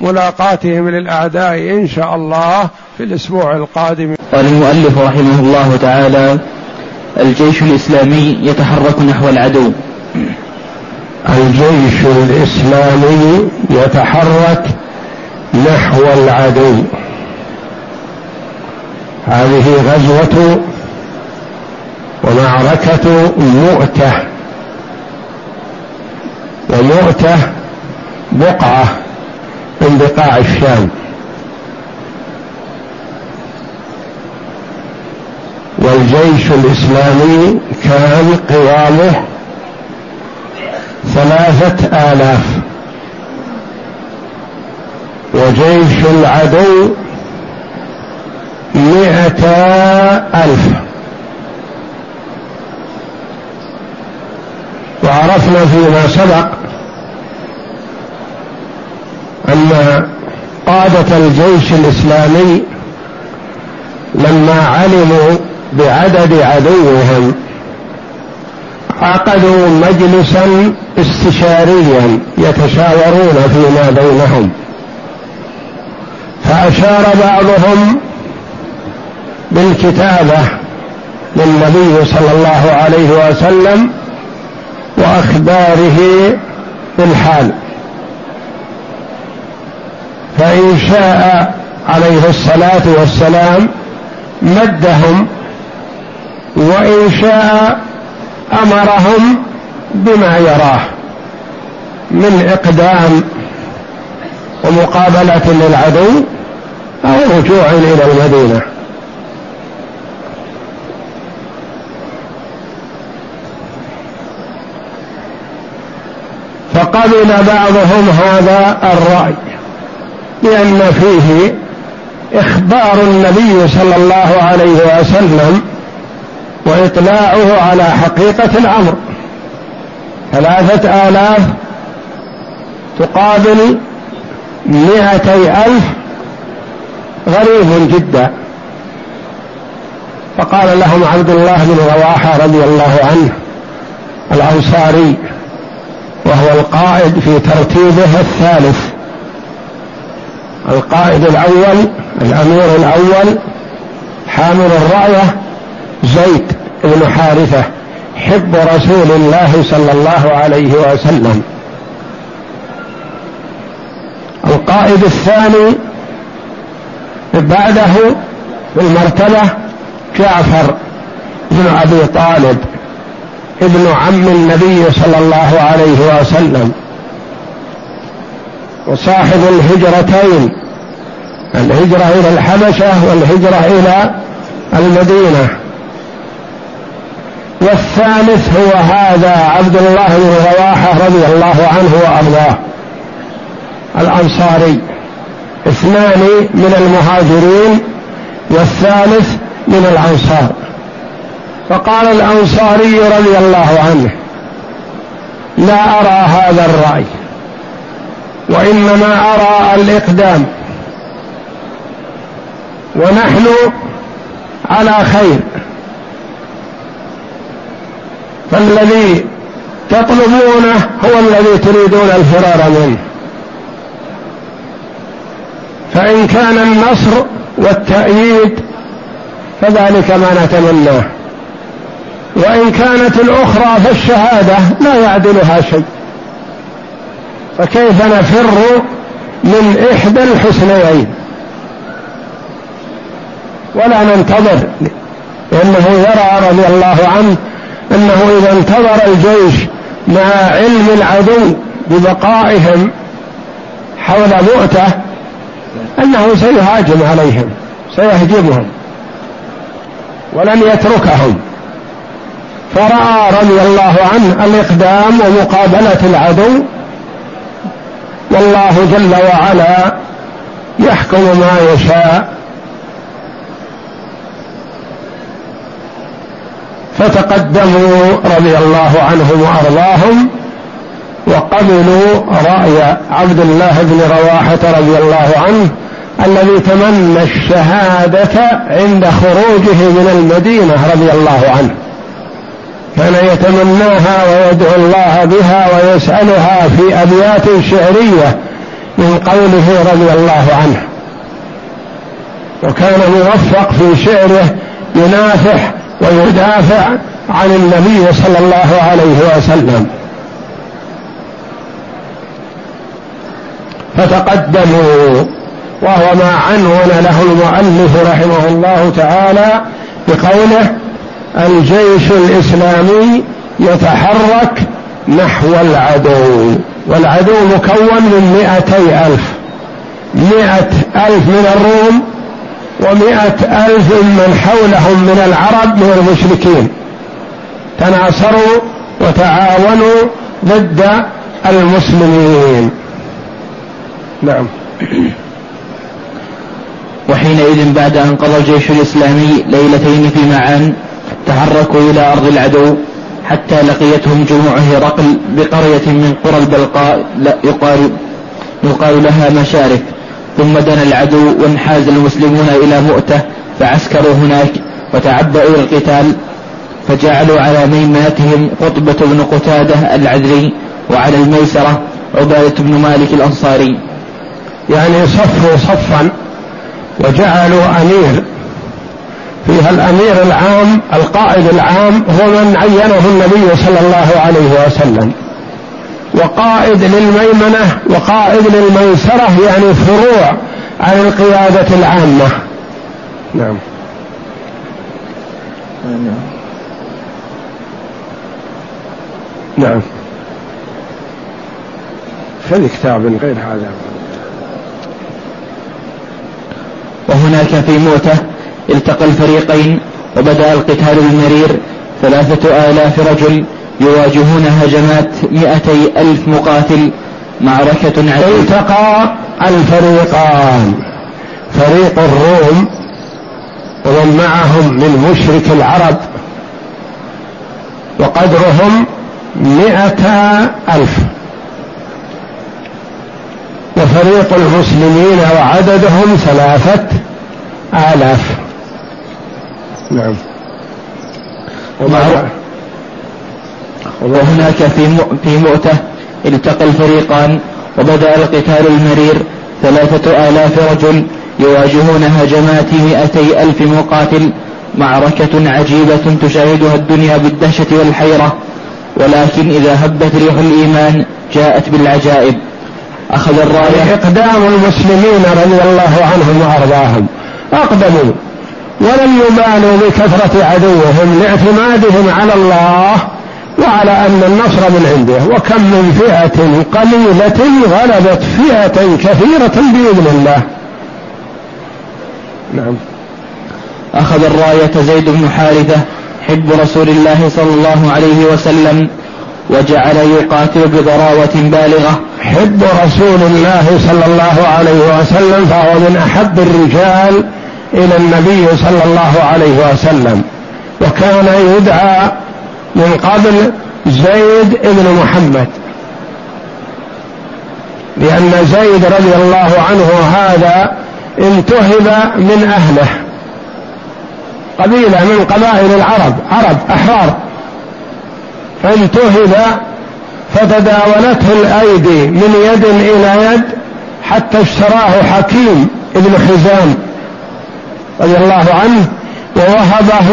ملاقاتهم للأعداء إن شاء الله في الأسبوع القادم. قال المؤلف رحمه الله تعالى الجيش الإسلامي يتحرك نحو العدو. الجيش الإسلامي يتحرك نحو العدو. هذه غزوة ومعركة مؤتة. ومؤتة بقعة. من بقاع الشام. والجيش الإسلامي كان قوامه ثلاثة آلاف. وجيش العدو مئة ألف. وعرفنا فيما سبق أن قادة الجيش الإسلامي لما علموا بعدد عدوهم عقدوا مجلسا استشاريا يتشاورون فيما بينهم. فأشار بعضهم بالكتابة للنبي صلى الله عليه وسلم وأخباره بالحال. فإن شاء عليه الصلاة والسلام مدهم وإن شاء أمرهم بما يراه من إقدام ومقابلة للعدو أو رجوع إلى المدينة. فقبل بعضهم هذا الرأي. لأن فيه إخبار النبي صلى الله عليه وسلم وإطلاعه على حقيقة الأمر. ثلاثة آلاف تقابل مئتي ألف غريب جدا. فقال لهم عبد الله بن رواحة رضي الله عنه الأنصاري وهو القائد في ترتيبه الثالث. القائد الأول الأمير الأول حامل الرأية زيد بن حارثة حب رسول الله صلى الله عليه وسلم. القائد الثاني بعده في المرتبة جعفر بن أبي طالب ابن عم النبي صلى الله عليه وسلم. وصاحب الهجرتين الهجرة إلى الحبشة والهجرة إلى المدينة. والثالث هو هذا عبد الله بن رواحة رضي الله عنه وأرضاه. الأنصاري. اثنان من المهاجرين والثالث من الأنصار. فقال الأنصاري رضي الله عنه لا أرى هذا الرأي. وإنما أرى الإقدام. ونحن على خير. فالذي تطلبونه هو الذي تريدون الفرار منه. فإن كان النصر والتأييد فذلك ما نتمناه. وإن كانت الأخرى فالشهادة لا يعدلها شيء. فكيف نفر من إحدى الحسنيين؟ ولا ننتظر لأنه يرى رضي الله عنه أنه إذا انتظر الجيش مع علم العدو ببقائهم حول مؤتة أنه سيهاجم عليهم سيهجمهم ولن يتركهم. فرأى رضي الله عنه الإقدام ومقابلة العدو والله جل وعلا يحكم ما يشاء. فتقدموا رضي الله عنهم وأرضاهم وقبلوا رأي عبد الله بن رواحة رضي الله عنه الذي تمنى الشهادة عند خروجه من المدينة رضي الله عنه. كان يتمناها ويدعو الله بها ويسألها في أبيات شعرية من قوله رضي الله عنه. وكان موفق في شعره ينافح ويدافع عن النبي صلى الله عليه وسلم. فتقدموا وهو ما عنون له المؤلف رحمه الله تعالى بقوله الجيش الإسلامي يتحرك نحو العدو والعدو مكون من مئتي ألف. مئة ألف من الروم ومائة ألف من حولهم من العرب من المشركين. تناصروا وتعاونوا ضد المسلمين. نعم. وحينئذ بعد أن قضى الجيش الإسلامي ليلتين في معان تحركوا إلى أرض العدو حتى لقيتهم جموع هرقل بقرية من قرى البلقاء يقال يقال لها مشارف. ثم دنا العدو وانحاز المسلمون إلى مؤتة فعسكروا هناك وتعبأوا القتال فجعلوا على ميمنتهم قطبة بن قتادة العذري وعلى الميسرة عبادة بن مالك الأنصاري. يعني صفوا صفا وجعلوا أمير. فيها الأمير العام القائد العام هو من عينه النبي صلى الله عليه وسلم. وقائد للميمنة وقائد للميسرة يعني فروع عن القيادة العامة. نعم. نعم. في كتاب غير هذا؟ وهناك في مؤتة التقى الفريقين وبدأ القتال المرير ثلاثة آلاف رجل يواجهون هجمات مئتي ألف مقاتل. معركة عديدة التقى الفريقان. فريق الروم ومن معهم من مشرك العرب. وقدرهم مئة ألف. وفريق المسلمين وعددهم ثلاثة آلاف. نعم. وهناك في في مؤتة التقى الفريقان وبدأ القتال المرير ثلاثة آلاف رجل يواجهون هجمات مئتي ألف مقاتل معركة عجيبة تشاهدها الدنيا بالدهشة والحيرة ولكن إذا هبت ريح الإيمان جاءت بالعجائب. أخذ الراية إقدام المسلمين رضي الله عنهم وأرضاهم. أقدموا. ولم يبالوا بكثرة عدوهم لاعتمادهم على الله وعلى أن النصر من عنده. وكم من فئة قليلة غلبت فئة كثيرة بإذن الله. نعم. أخذ الراية زيد بن حارثة حب رسول الله صلى الله عليه وسلم وجعل يقاتل بضراوة بالغة. حب رسول الله صلى الله عليه وسلم فهو من أحب الرجال إلى النبي صلى الله عليه وسلم وكان يدعى من قبل زيد بن محمد. لأن زيد رضي الله عنه هذا انتهب من أهله. قبيلة من قبائل العرب عرب أحرار. فانتهب فتداولته الأيدي من يد إلى يد حتى اشتراه حكيم ابن حزام. رضي الله عنه ووهبه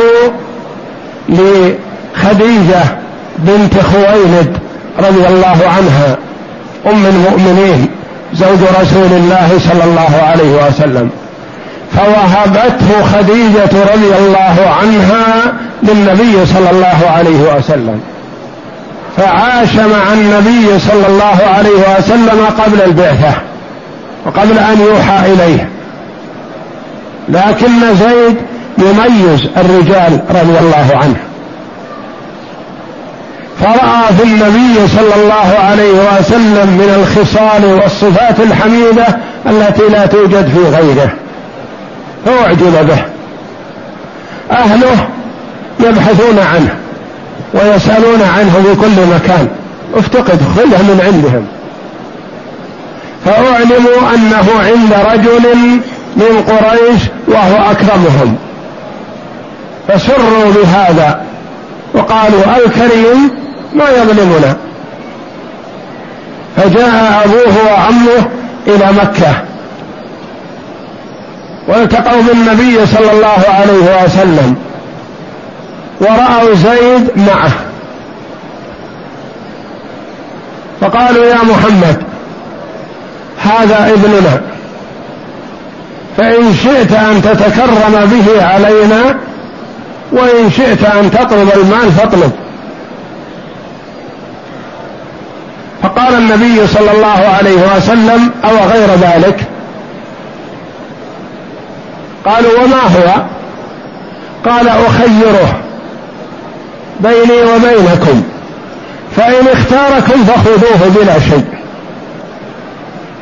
لخديجة بنت خويلد رضي الله عنها أم المؤمنين زوج رسول الله صلى الله عليه وسلم. فوهبته خديجة رضي الله عنها للنبي صلى الله عليه وسلم. فعاش مع النبي صلى الله عليه وسلم قبل البعثة وقبل أن يوحى إليه. لكن زيد يميز الرجال رضي الله عنه. فرأى في النبي صلى الله عليه وسلم من الخصال والصفات الحميدة التي لا توجد في غيره. فأعجب به. أهله يبحثون عنه ويسألون عنه في كل مكان. افتقد خذه من عندهم. فأعلموا أنه عند رجل من قريش وهو أكرمهم. فسروا بهذا وقالوا الكريم ما يظلمنا. فجاء أبوه وعمه إلى مكة. والتقوا بالنبي صلى الله عليه وسلم. ورأوا زيد معه. فقالوا يا محمد هذا ابننا. فإن شئت أن تتكرم به علينا وإن شئت أن تطلب المال فاطلب. فقال النبي صلى الله عليه وسلم أو غير ذلك؟ قالوا وما هو؟ قال أخيره بيني وبينكم فإن اختاركم فخذوه بلا شيء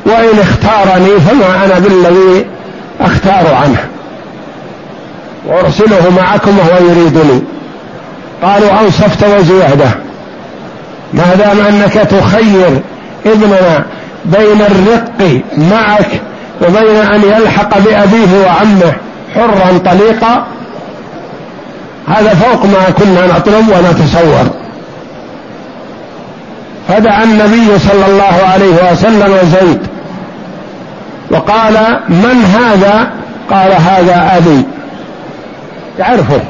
وإن اختارني فما أنا بالذي أختار عنه. وأرسله معكم وهو يريدني. قالوا أنصفت وزيادة ما دام أنك تخير ابننا بين الرق معك وبين أن يلحق بأبيه وعمه حرا طليقا هذا فوق ما كنا نطلب ونتصور. فدعا النبي صلى الله عليه وسلم زيد وقال من هذا؟ قال هذا أبي. يعرفه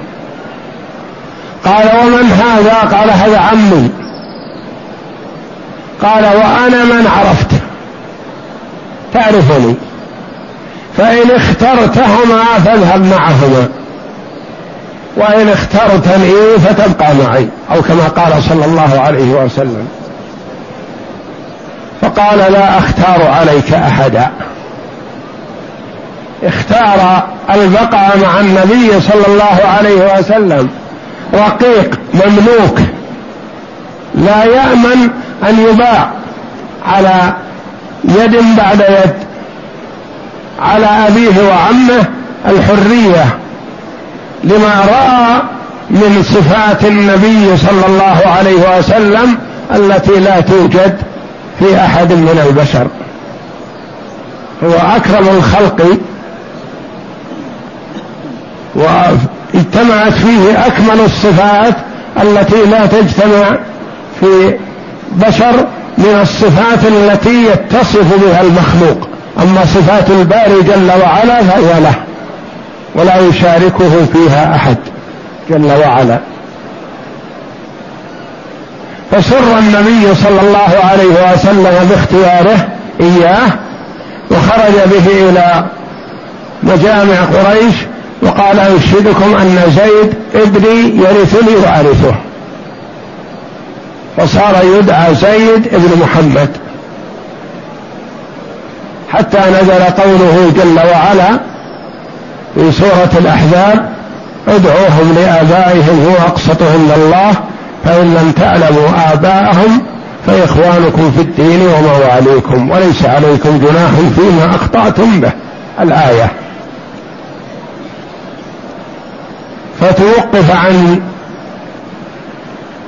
قال ومن هذا؟ قال هذا عمي. قال وأنا من عرفت. تعرفني. فإن اخترتهما فاذهب معهما. وإن اخترتني فتبقى معي أو كما قال صلى الله عليه وسلم. فقال لا أختار عليك أحدا. اختار البقاء مع النبي صلى الله عليه وسلم. رقيق مملوك. لا يأمن أن يباع على يد بعد يد. على أبيه وعمه الحرية. لما رأى من صفات النبي صلى الله عليه وسلم التي لا توجد في أحد من البشر. هو أكرم الخلق واجتمعت فيه أكمل الصفات التي لا تجتمع في بشر من الصفات التي يتصف بها المخلوق. أما صفات الباري جل وعلا فهي له ولا يشاركه فيها أحد جل وعلا. فسر النبي صلى الله عليه وسلم باختياره إياه وخرج به إلى مجامع قريش وقال انشدكم أن زيد ابني يرثني وأرثه. فصار يدعى زيد ابن محمد. حتى نزل قوله جل وعلا في سورة الأحزاب ادعوهم لآبائهم هو أقسط عند الله فإن لم تعلموا آباءهم فإخوانكم في الدين ومواليكم وليس عليكم جناح فيما أخطأتم به. الآية. فتوقف عن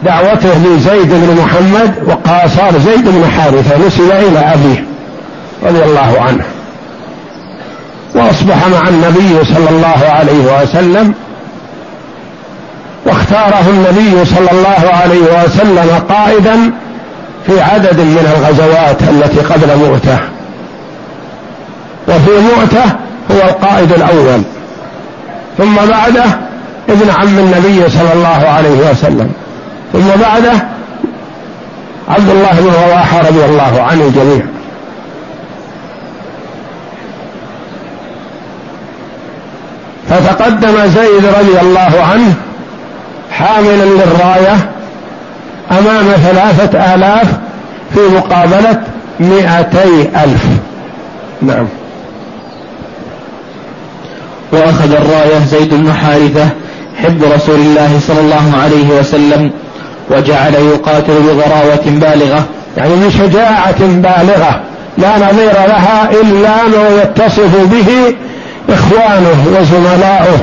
دعوته لزيد بن محمد وقال صار زيد بن حارثة نسب إلى أبيه رضي الله عنه. وأصبح مع النبي صلى الله عليه وسلم واختاره النبي صلى الله عليه وسلم قائدا في عدد من الغزوات التي قبل مؤته وفي مؤته هو القائد الأول. ثم بعده ابن عم النبي صلى الله عليه وسلم. ثم بعده عبد الله بن رواحة رضي الله عن الجميع فتقدم زيد رضي الله عنه حاملا للراية أمام ثلاثة آلاف في مقابلة مئتي ألف. نعم. وأخذ الراية زيد بن حارثة حب رسول الله صلى الله عليه وسلم وجعل يقاتل بغراوة بالغة. يعني بشجاعه بالغة. لا نظير لها إلا ما يتصف به إخوانه وزملاؤه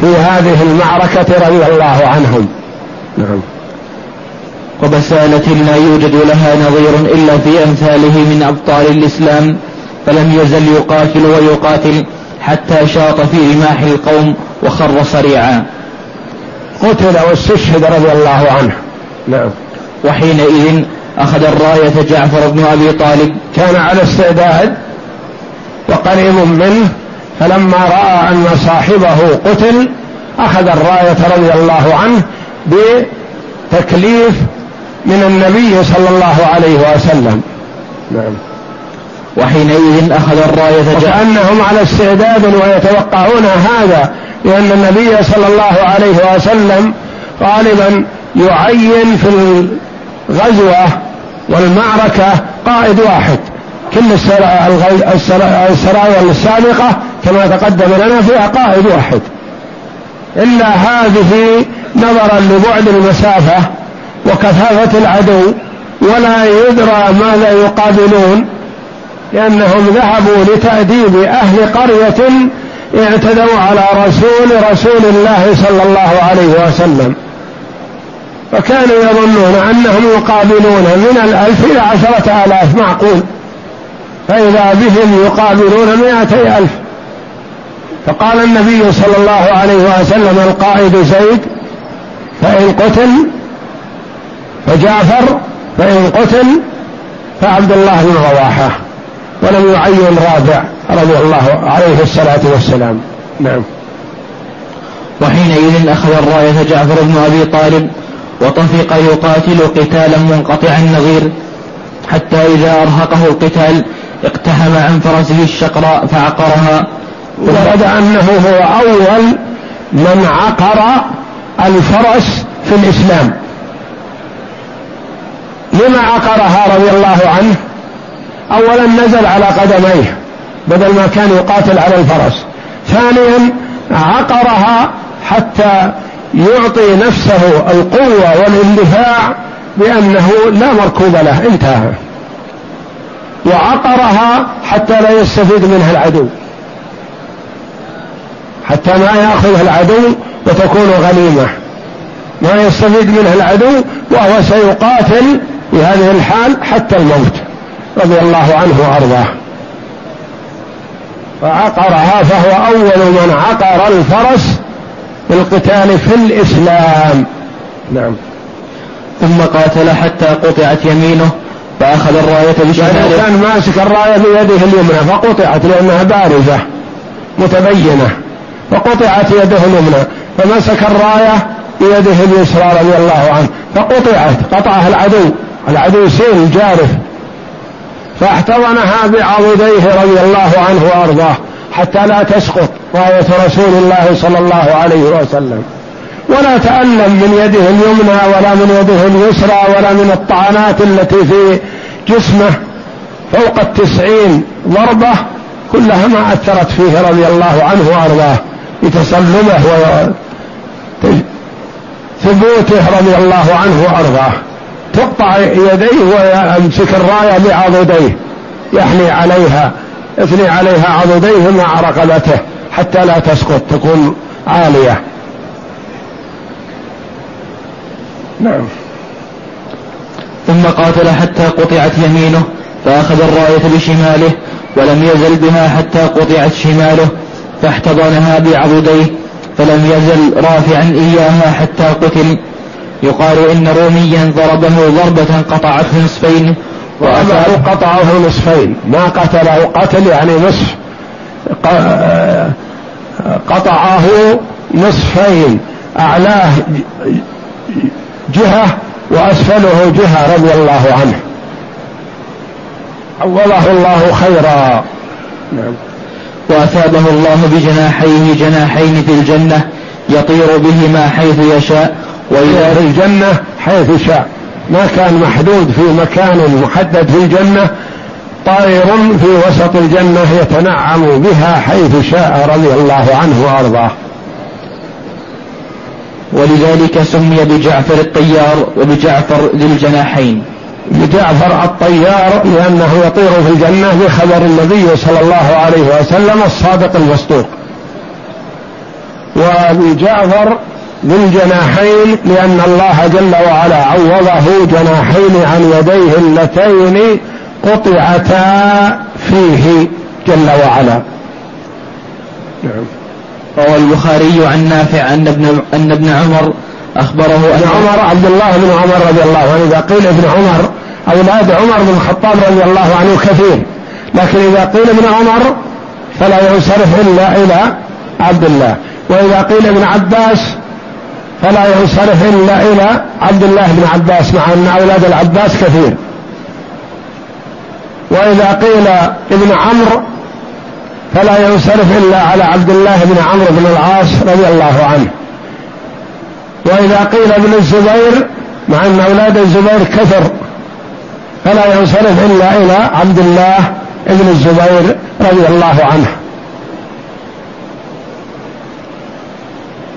في هذه المعركة رضي الله عنهم. نعم. وبسالة لا يوجد لها نظير إلا في أمثاله من أبطال الإسلام فلم يزل يقاتل ويقاتل حتى شاط في رماح القوم وخر صريعا قتل واستشهد رضي الله عنه. نعم. وحينئذ أخذ الراية جعفر بن أبي طالب. كان على استعداد وقريب منه فلما رأى أن صاحبه قتل أخذ الراية رضي الله عنه بتكليف من النبي صلى الله عليه وسلم. نعم. وحينئذ أخذ الراية وكأنهم على استعداد ويتوقعون هذا لأن النبي صلى الله عليه وسلم غالبا يعين في الغزوة والمعركة قائد واحد. كل السرايا السابقة كما تقدم لنا فيها قائد واحد. إلا هذه نظرا لبعد المسافة وكثافة العدو ولا يدرى ماذا يقابلون لأنهم ذهبوا لتأديب أهل قرية اعتدوا على رسول رسول الله صلى الله عليه وسلم. فكانوا يظنون أنهم يقابلون من الألف إلى عشرة آلاف معقول. فإذا بهم يقابلون مائتي ألف. فقال النبي صلى الله عليه وسلم القائد زيد فإن قتل فجعفر فإن قتل فعبد الله بن رواحة. ولم يعين رابع رضي الله عليه الصلاة والسلام. نعم. وحينئذ أخذ الراية جعفر بن أبي طالب وطفق يقاتل قتالا منقطع النظير حتى إذا أرهقه القتال اقتحم عن فرسه الشقراء فعقرها. ورد أنه هو أول من عقر الفرس في الإسلام. لما عقرها رضي الله عنه؟ أولا نزل على قدميه بدل ما كان يقاتل على الفرس. ثانيا عقرها حتى يعطي نفسه القوة والاندفاع بأنه لا مركوب له انتهى. وعقرها حتى لا يستفيد منها العدو. حتى ما ياخذها العدو وتكون غنيمة. ما يستفيد منها العدو وهو سيقاتل في هذه الحال حتى الموت. رضي الله عنه وأرضاه. فعقرها فهو أول من عقر الفرس بالقتال في الإسلام. نعم. ثم قاتل حتى قطعت يمينه فأخذ الراية بشماله. يعني كان ماسك الراية بيده اليمنى فقطعت لأنها بارزة متبينة. فقطعت يده اليمنى فمسك الراية بيده اليسرى رضي الله عنه فقطعت قطعها العدو. العدو سيل جارف. فاحتضنها بعضديه رضي الله عنه وأرضاه حتى لا تسقط رأية رسول الله صلى الله عليه وسلم. ولا تألم من يده اليمنى ولا من يده اليسرى ولا من الطعنات التي في جسمه فوق التسعين ضربة كلها ما أثرت فيه رضي الله عنه وأرضاه بتصلبه ثبوته رضي الله عنه وأرضاه. تقطع يديه ويمسك الراية بعضديه يحني عليها يثني عليها عضديه مع رقبته حتى لا تسقط تكون عالية. نعم. ثم قاتل حتى قطعت يمينه فأخذ الراية بشماله ولم يزل بها حتى قطعت شماله فاحتضنها بعضديه فلم يزل رافعا إياها حتى قتل يقال إن روميا ضربه ضربة قطعته نصفين وأباه قطعه نصفين. ما قتله قتل يعني نصف قطعه نصفين. أعلاه جهة وأسفله جهة رضي الله عنه. عوضه الله خيرا. نعم. وأثابه الله بجناحيه جناحين في الجنة يطير بهما حيث يشاء وإلى في الجنة حيث شاء. ما كان محدود في مكان محدد في الجنة طائر في وسط الجنة يتنعم بها حيث شاء رضي الله عنه وأرضاه. ولذلك سمي بجعفر الطيار وبجعفر ذي الجناحين. بجعفر الطيار لأنه يطير في الجنة بخبر النبي صلى الله عليه وسلم الصادق المصدوق وبجعفر ذي الجناحين لأن الله جل وعلا عوضه جناحين عن يديه اللتين قطعتا فيه جل وعلا. نعم. روى البخاري عن نافع أن ابن أن ابن عمر أخبره ابن عمر عبد الله بن عمر رضي الله عنه إذا قيل ابن عمر أولاد عمر بن الخطاب رضي الله عنه كثير. لكن إذا قيل ابن عمر فلا ينصرف إلا إلى عبد الله. وإذا قيل ابن عباس فلا ينصرف إلا إلى عبد الله بن عباس مع أن أولاد العباس كثير. وإذا قيل ابن عمرو فلا ينصرف إلا على عبد الله بن عمرو بن العاص رضي الله عنه. وإذا قيل ابن الزبير مع أن أولاد الزبير كثر فلا ينصرف إلا إلى عبد الله بن الزبير رضي الله عنه.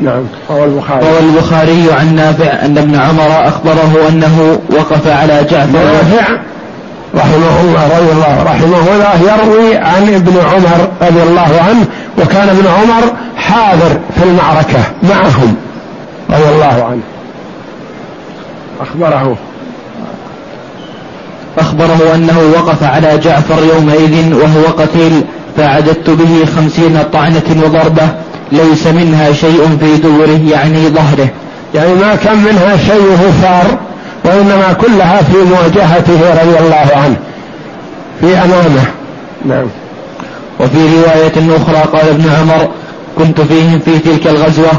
نعم. روى البخاري. روى البخاري عن نافع أن ابن عمر أخبره أنه وقف على جعفر. نافع رحمه الله رضي الله رحمه الله يروي عن ابن عمر رضي الله عنه وكان ابن عمر حاضر في المعركة معهم رضي الله عنه. أخبره. أخبره أنه وقف على جعفر يومئذ وهو قتيل فعددت به خمسين طعنة وضربة. ليس منها شيء في دوره يعني ظهره. يعني ما كان منها شيء ثار وإنما كلها في مواجهته رضي الله عنه في أمامه نعم. وفي رواية أخرى قال ابن عمر كنت فيهم في تلك الغزوة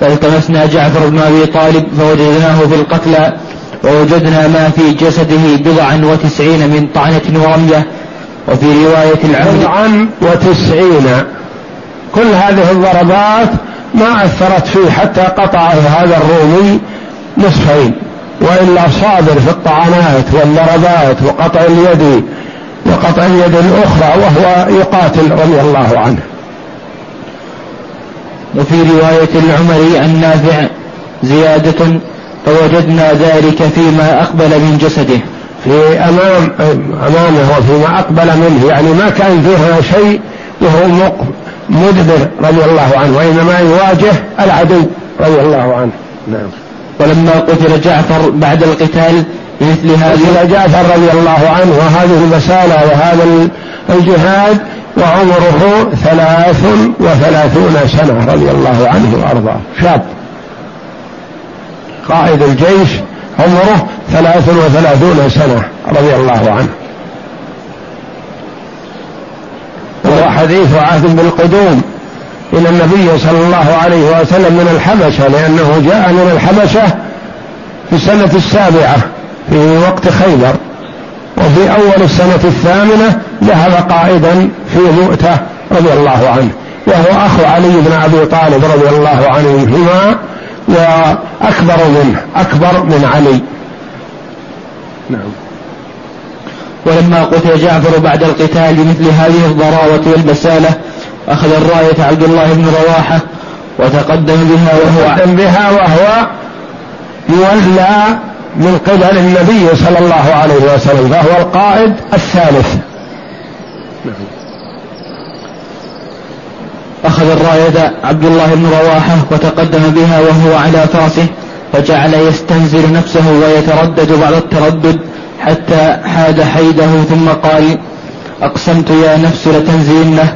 فالتمسنا جعفر بن أبي طالب فوجدناه في القتلى ووجدنا ما في جسده بضعا وتسعين من طعنة ورمية وفي رواية العمل بضعا وتسعين. كل هذه الضربات ما أثرت فيه حتى قطعه هذا الرومي نصفين وإلا صابر في الطعنات والضربات وقطع اليد وقطع اليد الأخرى وهو يقاتل رضي الله عنه. وفي رواية العمري عن نافع زيادة فوجدنا ذلك فيما أقبل من جسده. في أمام أمامه وفيما أقبل منه يعني ما كان فيها شيء وهو مدبر رضي الله عنه وإنما يواجه العدو رضي الله عنه. نعم. ولما قتل جعفر بعد القتال بمثل هذه قتل جعفر رضي الله عنه وهذه المسألة وهذا الجهاد وعمره ثلاث وثلاثون سنة رضي الله عنه وأرضاه. شاب. قائد الجيش عمره ثلاث وثلاثون سنة رضي الله عنه. وهو حديث عهد بالقدوم. إلى النبي صلى الله عليه وسلم من الحبشة لأنه جاء من الحبشة في السنة السابعة في وقت خيبر. وفي أول السنة الثامنة ذهب قائدا في مؤتة رضي الله عنه وهو أخو علي بن أبي طالب رضي الله عنهما وأكبر منه أكبر من علي. نعم. ولما قتل جعفر بعد القتال بمثل هذه الضراوة والبسالة أخذ الراية عبد الله بن رواحة وتقدم بها وهو تقدم بها وهو يولى من قبل النبي صلى الله عليه وسلم فهو القائد الثالث. أخذ الراية عبد الله بن رواحة وتقدم بها وهو على فرسه فجعل يستنزل نفسه ويتردد بعد التردد حتى حاد حيده ثم قال أقسمت يا نفس لتنزلنه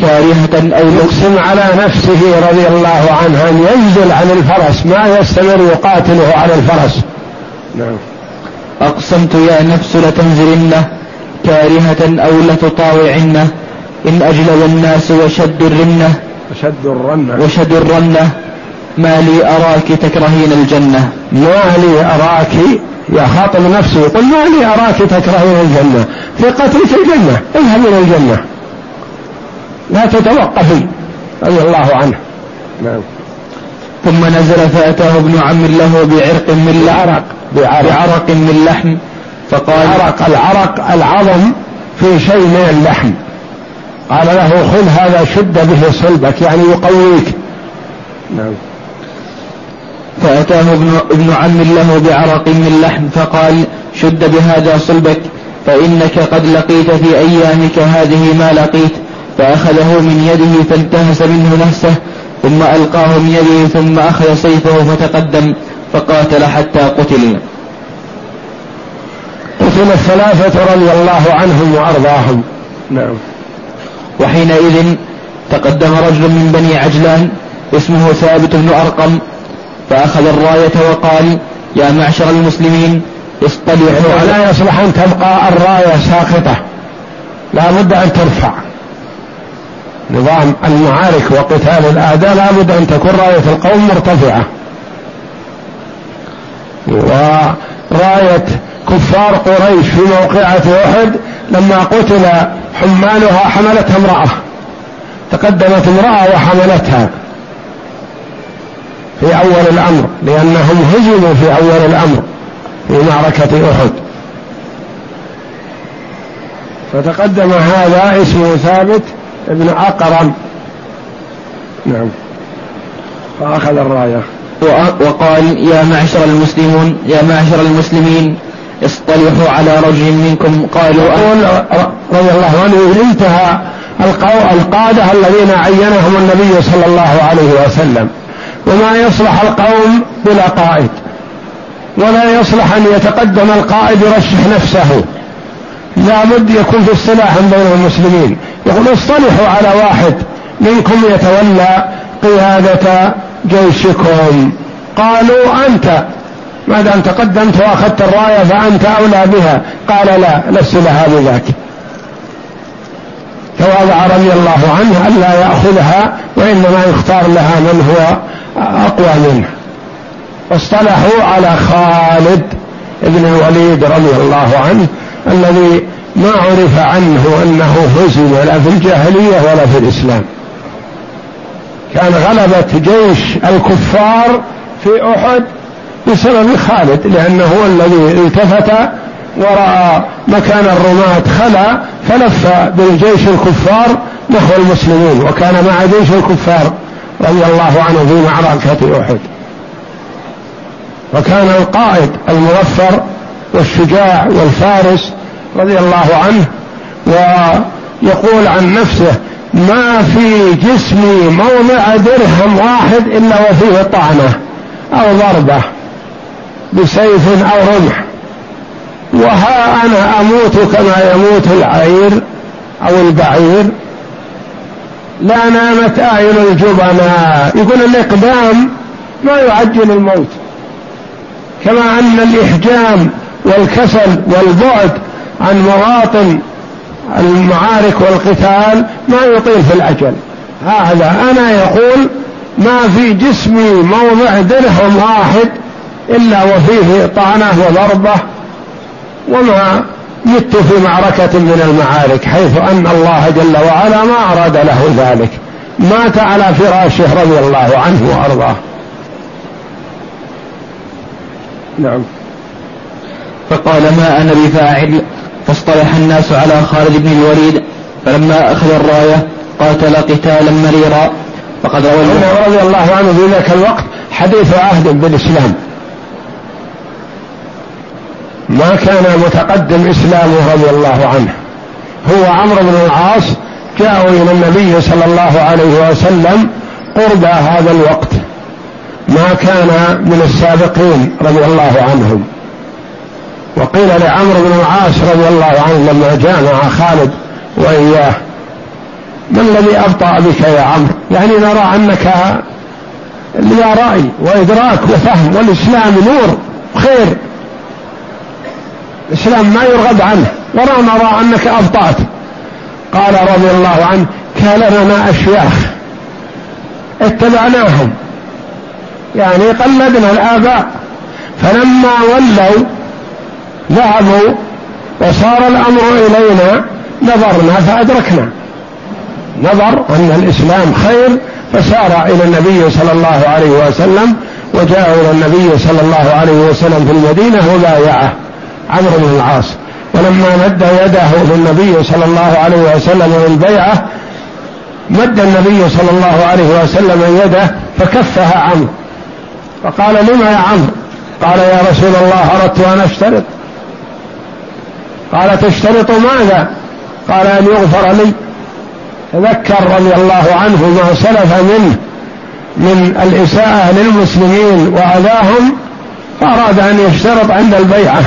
كارهة أو يقسم على نفسه رضي الله عنه أن ينزل عن الفرس ما يستمر يقاتله على الفرس. نعم. أقسمت يا نفس لتنزلنه كارهة أو لتطاوعنه إن أجلب الناس وشد الرنة. وشد الرنة. وشد الرنة. ما لي أراك تكرهين الجنة. ما لي أراك يا خاطب نفسه يقول ما لي أراك تكرهين الجنة في قتلك الجنة اذهب إلى الجنة. لا تتوقفي رضي الله عنه. نعم. ثم نزل فأتاه ابن عم له بعرق من بعرق بعرق, بعرق من لحم. فقال العرق العرق العظم في شيء من اللحم. قال له خذ هذا شد به صلبك يعني يقويك. نعم. فأتاه ابن, ابن عم له بعرق من لحم فقال شد بهذا صلبك فإنك قد لقيت في أيامك هذه ما لقيت. فأخذه من يده فانتهس منه نفسه ثم ألقاه من يده ثم أخذ سيفه فتقدم فقاتل حتى قتل. قتل الثلاثة رضي الله عنهم وأرضاهم. نعم. وحينئذ تقدم رجل من بني عجلان اسمه ثابت بن أرقم فأخذ الراية وقال يا معشر المسلمين اصطلحوا لا يصلح أن تبقى الراية ساقطة. لا بد أن ترفع. نظام المعارك وقتال الأعداء لا بد أن تكون راية القوم مرتفعة. وراية كفار قريش في موقعة أحد لما قتل حمالها حملتها امرأة. تقدمت امرأة وحملتها. في أول الأمر لأنهم هزموا في أول الأمر في معركة أحد. فتقدم هذا اسمه ثابت ابن أقرم. نعم. فأخذ الراية. وقال يا معشر المسلمون يا معشر المسلمين اصطلحوا على رجل منكم. قالوا رضي الله عنه انتهى القادة الذين عينهم النبي صلى الله عليه وسلم. وما يصلح القوم بلا قائد. ولا يصلح أن يتقدم القائد يرشح نفسه. لا بد يكون في اصطلاح بين المسلمين. يقول اصطلحوا على واحد منكم يتولى قيادة جيشكم. قالوا أنت ما دام تقدمت وأخذت الراية فأنت أولى بها؟ قال لا لست لها بذاك. تواضع رضي الله عنه الا يأخذها وإنما يختار لها من هو أقوى منه. واصطلحوا على خالد بن الوليد رضي الله عنه الذي ما عرف عنه أنه هزم لا في الجاهلية ولا في الإسلام. كان غلبة جيش الكفار في أحد بسبب خالد لأنه هو الذي التفت ورأى مكان الرماة خلا فلف بالجيش الكفار نحو المسلمين وكان مع جيش الكفار. رضي الله عنه في معركة أحد. وكان القائد المظفر والشجاع والفارس رضي الله عنه ويقول عن نفسه ما في جسمي موضع درهم واحد إلا وفيه طعنة أو ضربة بسيف أو رمح. وها أنا أموت كما يموت العير أو البعير لا نامت أعين الجبناء يقول الإقدام ما يعجل الموت. كما أن الإحجام والكسل والبعد عن مواطن المعارك والقتال ما يطيل في الأجل. هذا أنا يقول ما في جسمي موضع درهم واحد إلا وفيه طعنة وضربة وما مت في معركة من المعارك حيث أن الله جل وعلا ما أراد له ذلك. مات على فراشه رضي الله عنه وأرضاه. نعم. فقال ما أنا بفاعل. واصطلح الناس على خالد بن الوليد فلما أخذ الراية قاتل قتالا مريرا. فقد روى رضي الله عنه في ذاك الوقت حديث عهد بالإسلام. ما كان متقدم إسلامه رضي الله عنه. هو عمرو بن العاص جاءوا إلى النبي صلى الله عليه وسلم قرب هذا الوقت. ما كان من السابقين رضي الله عنهم. وقيل لعمرو بن العاص رضي الله عنه لما جاء مع خالد وإياه ما الذي أبطأ بك يا عمرو؟ يعني نرى أنك لا رأي وإدراك وفهم والإسلام نور خير الإسلام ما يرغب عنه ولا نرى أنك أبطأت. قال رضي الله عنه كان لنا أشياخ اتبعناهم. يعني قلدنا الآباء. فلما ولوا ذهبوا وصار الأمر إلينا نظرنا فأدركنا. نظر أن الإسلام خير فسار إلى النبي صلى الله عليه وسلم وجاء إلى النبي صلى الله عليه وسلم في المدينة وبايعه عمرو بن العاص. ولما مد يده للنبي صلى الله عليه وسلم للبيعة مد النبي صلى الله عليه وسلم يده فكفها عمرو. فقال لما يا عمرو؟ قال يا رسول الله أردت أن أشترط. قال تشترط ماذا؟ قال أن يغفر لي. تذكر رضي الله عنه ما سلف منه من الإساءة للمسلمين وأذاهم فأراد أن يشترط عند البيعة.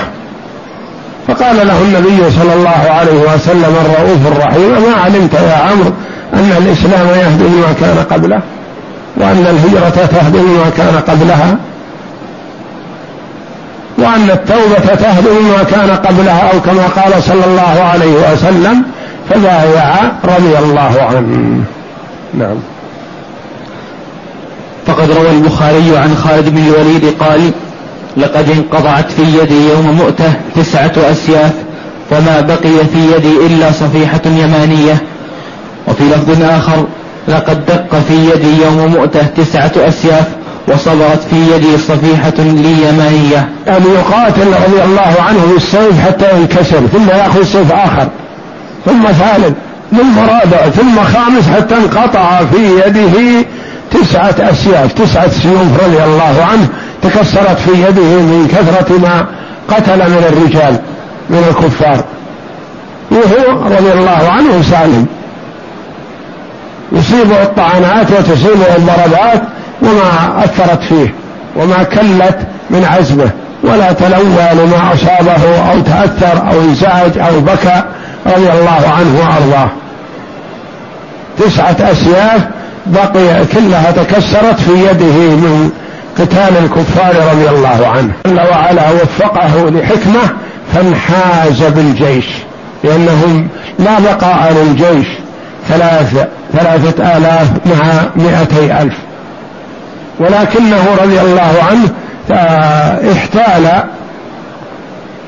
فقال له النبي صلى الله عليه وسلم الرؤوف الرحيم ما علمت يا عمرو أن الإسلام يهدم ما كان قبله وأن الهجرة تهدم ما كان قبلها وأن التوبة تهدم ما كان قبلها أو كما قال صلى الله عليه وسلم فبايع رضي الله عنه. نعم. فقد روى البخاري عن خالد بن الوليد قال لقد انقطعت في يدي يوم مؤتة تسعة أسياف وما بقي في يدي إلا صفيحة يمانية. وفي لفظ آخر لقد دق في يدي يوم مؤتة تسعة أسياف وصبرت في يدي صفيحة لي يمانية. أن يقاتل رضي الله عنه بالسيف حتى ينكسر ثم يأخذ سيف آخر ثم ثالث ثم رابع ثم خامس حتى انقطع في يده تسعة أسياف. تسعة سيوف رضي الله عنه. تكسرت في يده من كثرة ما قتل من الرجال من الكفار. وهو رضي الله عنه سالم. يصيبه الطعنات وتصيبه الضربات وما أثرت فيه وما كلت من عزمه. ولا تلوى لما أصابه أو تأثر أو انزعج أو بكى رضي الله عنه وأرضاه. تسعة أسياف بقي كلها تكسرت في يده من قتال الكفار رضي الله عنه. جل وعلا وفقه لحكمة فانحاز بالجيش لأنهم لا بقاء للجيش. ثلاثة ثلاثة آلاف مع مئتي ألف. ولكنه رضي الله عنه احتال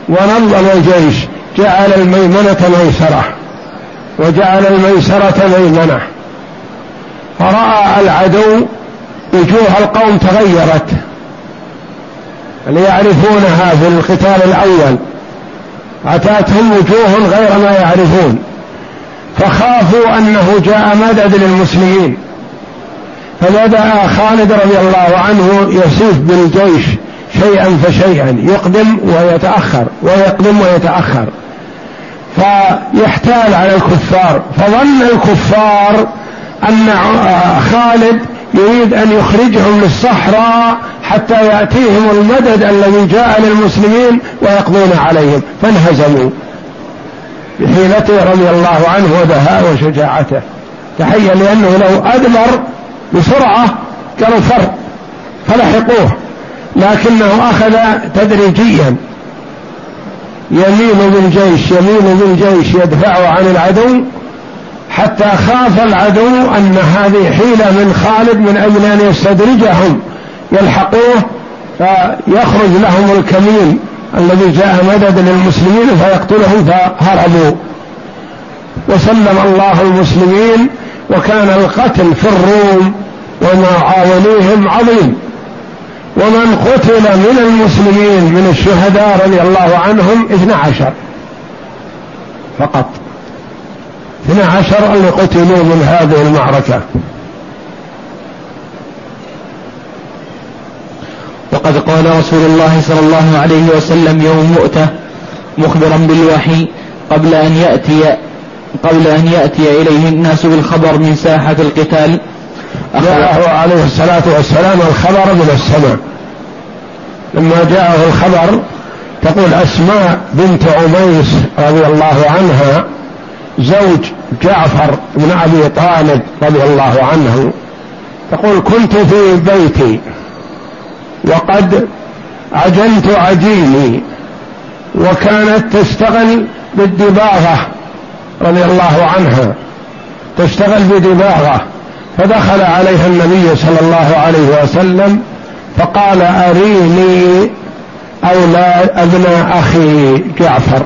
ونظم الجيش. جعل الميمنة ميسرة وجعل الميسرة ميمنة. فرأى العدو وجوه القوم تغيرت. ليعرفونها في القتال الأول. أتاتهم وجوه غير ما يعرفون. فخافوا أنه جاء مدد للمسلمين. فبدأ خالد رضي الله عنه يسيف بالجيش شيئا فشيئا. يقدم ويتأخر ويقدم ويتأخر. فيحتال على الكفار. فظن الكفار أن خالد يريد أن يخرجهم للصحراء حتى يأتيهم المدد الذي جاء للمسلمين ويقضون عليهم. فانهزموا. بحيلته رضي الله عنه ودهاء وشجاعته. تحيا لأنه لو أدبر بسرعة قالوا فر فلحقوه. لكنه أخذ تدريجيا. يمين بالجيش يمين بالجيش يدفع عن العدو. حتى خاف العدو أن هذه حيلة من خالد من أجل أن يستدرجهم يلحقوه فيخرج لهم الكمين الذي جاء مدد للمسلمين فيقتلهم فهربوا. وسلم الله المسلمين وكان القتل في الروم ومعاونيهم عظيم. ومن قتل من المسلمين من الشهداء رضي الله عنهم اثنى عشر فقط. اثنا عشر اللي قتلوا من هذه المعركة. وقد قال رسول الله صلى الله عليه وسلم يوم مؤتة مخبرا بالوحي قبل أن يأتي قبل أن يأتي إليه الناس بالخبر من ساحة القتال. جاءه عليه الصلاة والسلام الخبر من السماء. لما جاءه الخبر تقول أسماء بنت عميس رضي الله عنها زوج جعفر بن أبي طالب رضي الله عنه تقول كنت في بيتي وقد عجنت عجيني وكانت تشتغل بالدباغة رضي الله عنها تشتغل بدباغة. فدخل عليها النبي صلى الله عليه وسلم فقال أريني أولاد ابن أخي جعفر.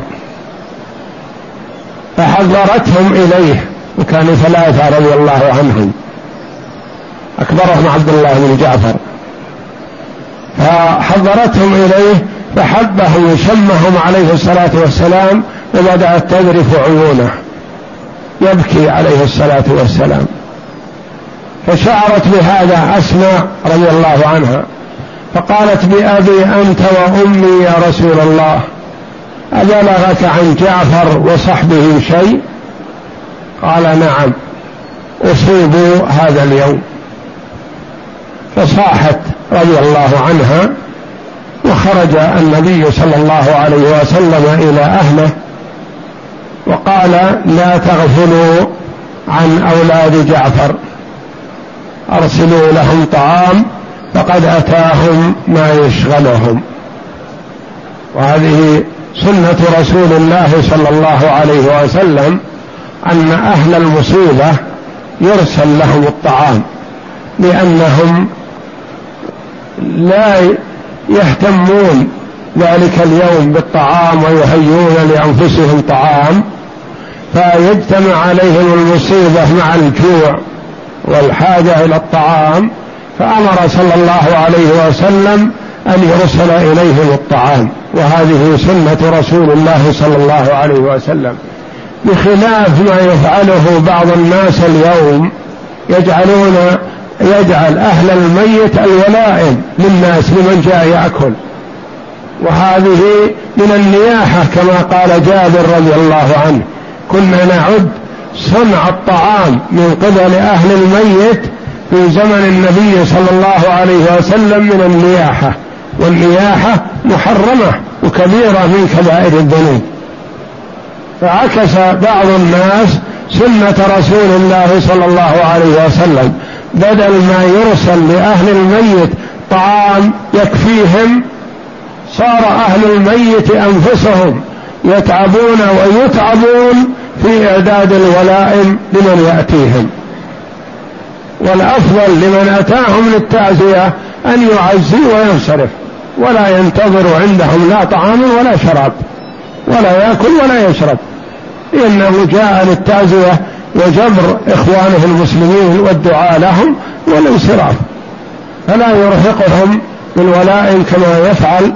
فحضرتهم إليه وكانوا ثلاثة رضي الله عنهم. أكبرهم عبد الله بن جعفر. فحضرتهم إليه فحبهم وشمهم عليه الصلاة والسلام وبدأت تذرف عيونه. يبكي عليه الصلاة والسلام. فشعرت بهذا أسماء رضي الله عنها. فقالت بأبي أنت وأمي يا رسول الله. أبلغك عن جعفر وصحبه شيء؟ قال نعم أصيبوا هذا اليوم. فصاحت رضي الله عنها وخرج النبي صلى الله عليه وسلم إلى أهله وقال لا تغفلوا عن أولاد جعفر أرسلوا لهم طعام فقد أتاهم ما يشغلهم. وهذه سنة رسول الله صلى الله عليه وسلم أن أهل المصيبة يرسل لهم الطعام لأنهم لا يهتمون ذلك اليوم بالطعام ويهيئون لأنفسهم طعام فيجتمع عليهم المصيبة مع الجوع والحاجة إلى الطعام فأمر صلى الله عليه وسلم أن يرسل إليهم الطعام. وهذه سنة رسول الله صلى الله عليه وسلم. بخلاف ما يفعله بعض الناس اليوم يجعلون يجعل أهل الميت الولائم للناس لمن جاء يأكل. وهذه من النياحة كما قال جابر رضي الله عنه. كنا نعد صنع الطعام من قبل أهل الميت في زمن النبي صلى الله عليه وسلم من النياحة. والنياحة محرمة وكبيرة من كبائر الذنوب. فعكس بعض الناس سنة رسول الله صلى الله عليه وسلم بدل ما يرسل لأهل الميت طعام يكفيهم صار أهل الميت أنفسهم يتعبون ويتعبون في إعداد الولائم لمن يأتيهم. والأفضل لمن أتاهم للتعزية أن يعزي وينصرف. ولا ينتظر عندهم لا طعام ولا شراب ولا يأكل ولا يشرب. إنه جاء للتعزية وجبر إخوانه المسلمين والدعاء لهم والانصراف. فلا يرهقهم بالولائم كما يفعل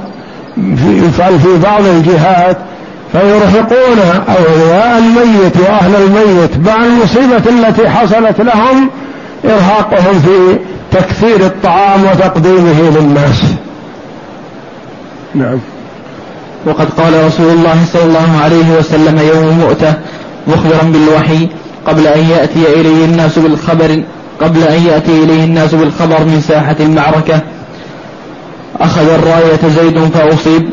في يفعل في بعض الجهات فيرهقون أولياء الميت وأهل الميت مع المصيبة التي حصلت لهم إرهاقهم في تكثير الطعام وتقديمه للناس. نعم. وقد قال رسول الله صلى الله عليه وسلم يوم مؤتة مخبرا بالوحي قبل أن يأتي إليه الناس بالخبر قبل أن يأتي إليه الناس بالخبر من ساحة المعركة. أخذ الراية زيد فأصيب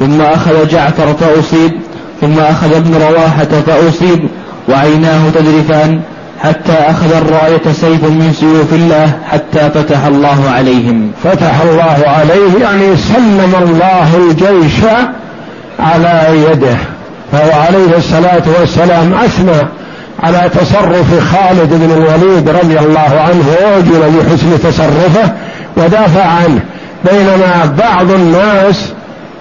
ثم أخذ جعفر فأصيب ثم أخذ ابن رواحة فأصيب وعيناه تذرفان حتى أخذ الرأية سيف من سيوف الله حتى فتح الله عليهم. فتح الله عليه يعني سلم الله الجيش على يده. فهو عليه الصلاة والسلام أثنى على تصرف خالد بن الوليد رضي الله عنه وأجل بحسن تصرفه ودافع عنه. بينما بعض الناس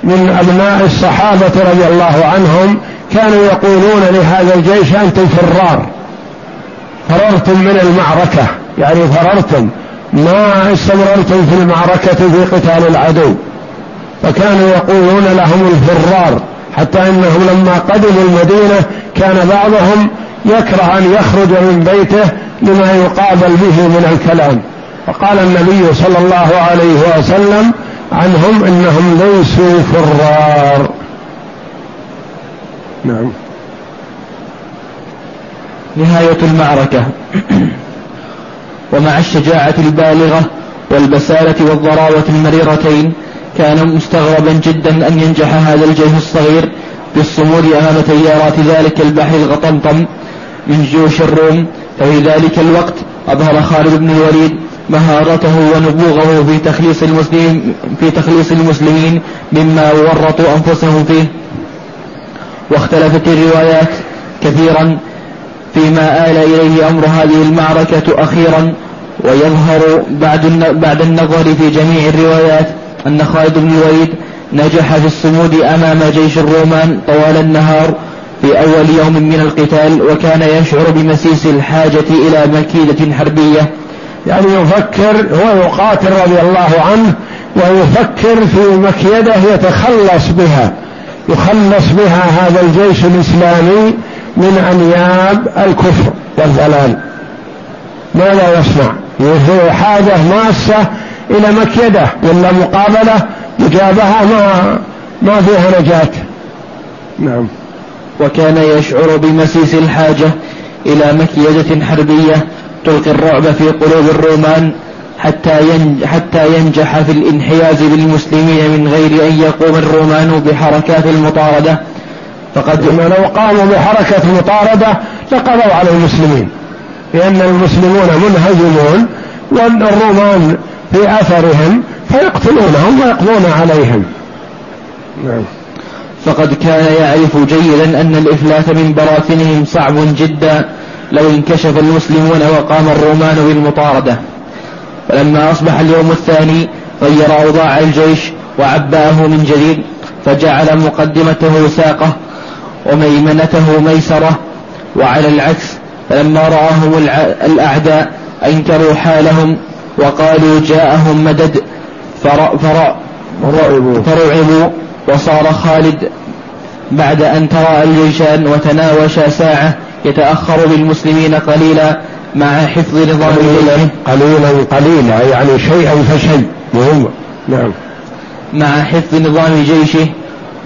من أبناء الصحابة رضي الله عنهم كانوا يقولون لهذا الجيش أنتم فرار. فررتم من المعركة. يعني فررتم. ما استمررتم في المعركة في قتال العدو. فكانوا يقولون لهم الفرار حتى إنهم لما قدموا المدينة كان بعضهم يكره أن يخرج من بيته لما يقابل به من الكلام. فقال النبي صلى الله عليه وسلم عنهم إنهم ليسوا فرار. نعم. نهاية المعركة. ومع الشجاعة البالغة والبسالة والضراوة المريرتين كان مستغربا جدا أن ينجح هذا الجيش الصغير بالصمود أمام تيارات ذلك البحر الغطمطم من جيوش الروم. ففي ذلك الوقت أظهر خالد بن الوليد مهارته ونبوغه في تخليص المسلمين في تخليص المسلمين مما ورطوا أنفسهم فيه. واختلفت الروايات كثيرا فيما آل إليه أمر هذه المعركة أخيرا ويظهر بعد بعد النظر في جميع الروايات أن خالد بن الوليد نجح في الصمود أمام جيش الرومان طوال النهار في أول يوم من القتال وكان يشعر بمسيس الحاجة إلى مكيدة حربية. يعني يفكر هو يقاتل رضي الله عنه ويفكر في مكيدة يتخلص بها يخلص بها هذا الجيش الإسلامي من أنياب الكفر والضلال. ماذا يصنع؟ هو حاجة ماسة إلى مكيدة ولا مقابلة؟ مجابهة ما ما فيها نجاة. نعم. وكان يشعر بمسيس الحاجة إلى مكيدة حربية تلقي الرعب في قلوب الرومان حتى حتى ينجح في الانحياز بالمسلمين من غير أن يقوم الرومان بحركات المطاردة. فقد لو قاموا بحركة مطاردة لقضوا على المسلمين لأن المسلمون منهزمون والرومان في أثرهم فيقتلونهم ويقضون عليهم. نعم. فقد كان يعرف جيدا أن الإفلات من براثنهم صعب جدا لو انكشف المسلمون وقام الرومان بالمطاردة. فلما أصبح اليوم الثاني غير أوضاع الجيش وعبأه من جديد فجعل مقدمته ساقة وميمنته ميسرة وعلى العكس فلما رآهم الأعداء أنكروا حالهم وقالوا جاءهم مدد فرعبوا. وصار خالد بعد أن تراءى الجيشان وتناوشا ساعة يتأخر بالمسلمين قليلا مع حفظ نظام قليلا قليلا قليلا يعني شيئا فشيء نعم. مع حفظ نظام جيشه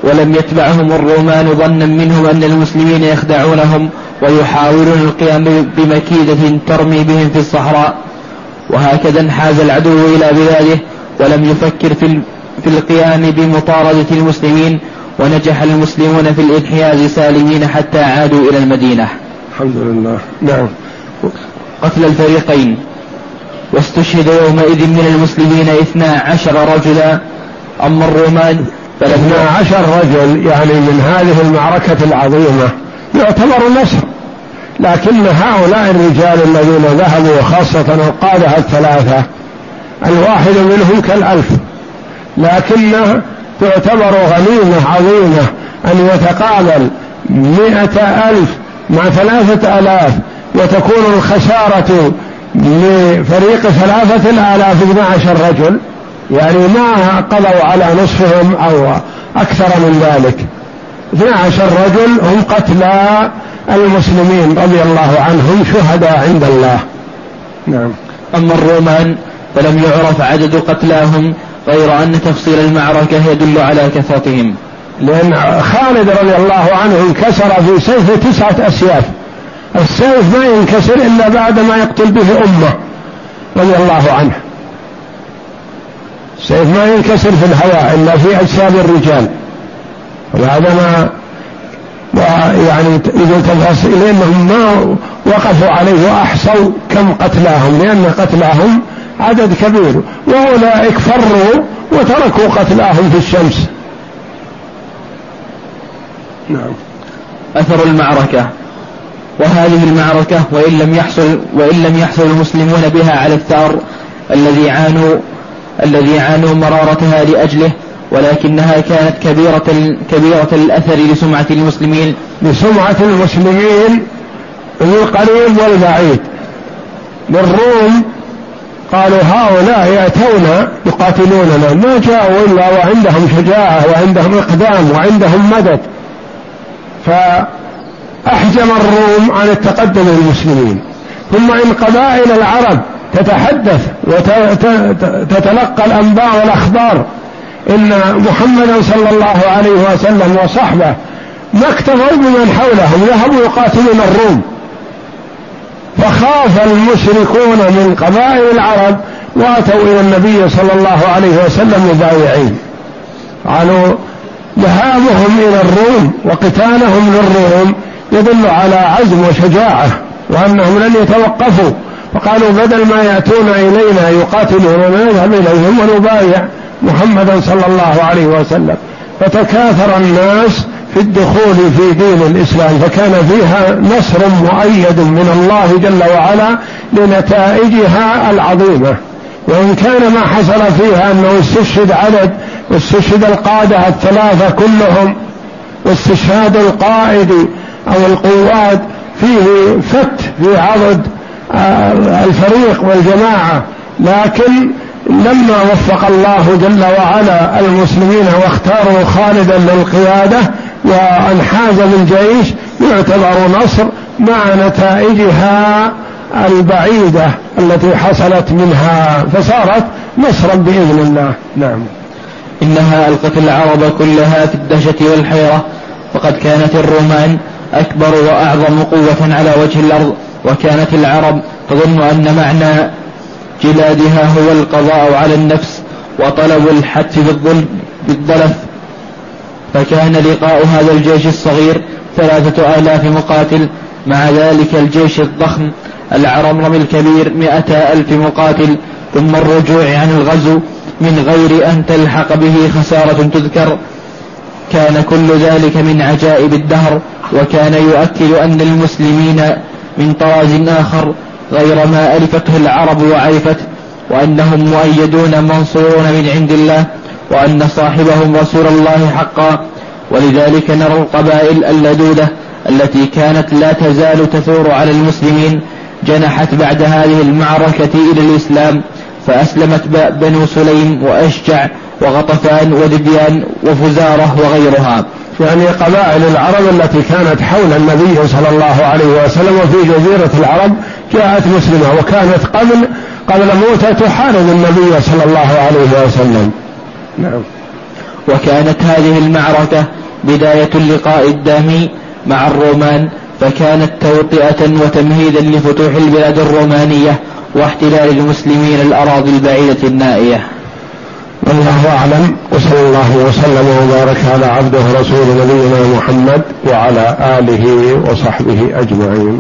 ولم يتبعهم الرومان ظنا منهم أن المسلمين يخدعونهم ويحاولون القيام بمكيدة ترمي بهم في الصحراء. وهكذا انحاز العدو إلى بلاده ولم يفكر في في القيام بمطاردة المسلمين ونجح المسلمون في الانحياز سالمين حتى عادوا إلى المدينة. الحمد لله. نعم. قتل الفريقين. واستشهد يومئذ من المسلمين اثنا عشر رجلا. أما الرومان اثنا عشر رجل يعني من هذه المعركة العظيمة يعتبر نصر. لكن هؤلاء الرجال الذين ذهبوا خاصة القادة الثلاثة الواحد منهم كالألف. لكنه تعتبر غنيمة عظيمة أن يتقابل مئة ألف مع ثلاثة آلاف وتكون الخسارة لفريق ثلاثة آلاف اثنى عشر رجل. يعني ما قضوا على نصفهم أو أكثر من ذلك. اثنى عشر رجل هم قتلى المسلمين رضي الله عنهم شهداء عند الله. نعم. أما الرومان فلم يعرف عدد قتلاهم غير أن تفصيل المعركة يدل على كثرتهم لأن خالد رضي الله عنه انكسر في سيفه تسعة أسياف. السيف ما ينكسر إلا بعد ما يقتل به أمة رضي الله عنه. السيف ما ينكسر في الهواء إلا في أجساد الرجال. وبعدما ويعني يقول تفاصيل لأنهم ما وقفوا عليه وأحصوا كم قتلاهم لأن قتلاهم عدد كبير. وأولئك فروا وتركوا قتلاهم في الشمس. نعم. أثر المعركة. وهذه المعركة وإن لم يحصل وإن لم يحصل المسلمون بها على الثار الذي عانوا الذي عانوا مرارتها لأجله ولكنها كانت كبيرة كبيرة الأثر لسمعة المسلمين. لسمعة المسلمين القريب والبعيد. للروم قالوا هؤلاء يأتون يقاتلوننا. ما جاءوا إلا وعندهم شجاعة وعندهم إقدام وعندهم مدد. فأحجم الروم عن التقدم للمسلمين. ثم إن قبائل العرب. تتحدث وتتلقى الأنباء والأخبار إن محمدا صلى الله عليه وسلم وصحبه ما اكتفوا بمن حولهم ذهبوا يقاتلون الروم. فخاف المشركون من قبائل العرب وأتوا إلى النبي صلى الله عليه وسلم مبايعين. قالوا ذهابهم إلى الروم وقتالهم للروم يدل على عزم وشجاعة وأنهم لن يتوقفوا. فقالوا بدل ما يأتون إلينا يقاتلون نذهب إليهم ونبايع محمدا صلى الله عليه وسلم. فتكاثر الناس في الدخول في دين الإسلام فكان فيها نصر مؤيد من الله جل وعلا لنتائجها العظيمة. وإن كان ما حصل فيها أنه استشهد عدد واستشهد القادة الثلاثة كلهم واستشهاد القائد أو القوات فيه فت في عضد الفريق والجماعة لكن لما وفق الله جل وعلا المسلمين واختاروا خالدا للقيادة وانحاز بالجيش يعتبر نصر مع نتائجها البعيدة التي حصلت منها فصارت نصرا بإذن الله. نعم. إنها ألقت العرب كلها في الدهشة والحيرة وقد كانت الرومان أكبر وأعظم قوة على وجه الأرض وكانت العرب تظن أن معنى جلادها هو القضاء على النفس وطلب الحتف بالظلم بالضلف فكان لقاء هذا الجيش الصغير ثلاثة آلاف مقاتل مع ذلك الجيش الضخم العرمرم الكبير مئة ألف مقاتل ثم الرجوع عن الغزو من غير أن تلحق به خسارة تذكر. كان كل ذلك من عجائب الدهر وكان يؤكد أن المسلمين من طراز آخر غير ما ألفته العرب وعرفته وأنهم مؤيدون منصورون من عند الله وأن صاحبهم رسول الله حقا. ولذلك نرى القبائل اللدودة التي كانت لا تزال تثور على المسلمين جنحت بعد هذه المعركة إلى الإسلام فأسلمت بنو سليم وأشجع وغطفان ودبيان وفزارة وغيرها. يعني قبائل العرب التي كانت حول النبي صلى الله عليه وسلم وفي جزيرة العرب جاءت مسلمة وكانت قبل قبل موتة تحارب النبي صلى الله عليه وسلم. نعم. وكانت هذه المعركة بداية اللقاء الدامي مع الرومان فكانت توطئة وتمهيدا لفتوح البلاد الرومانية واحتلال المسلمين الأراضي البعيدة النائية. والله أعلم وصلى الله وسلم وبارك على عبده ورسول نبينا محمد وعلى آله وصحبه أجمعين.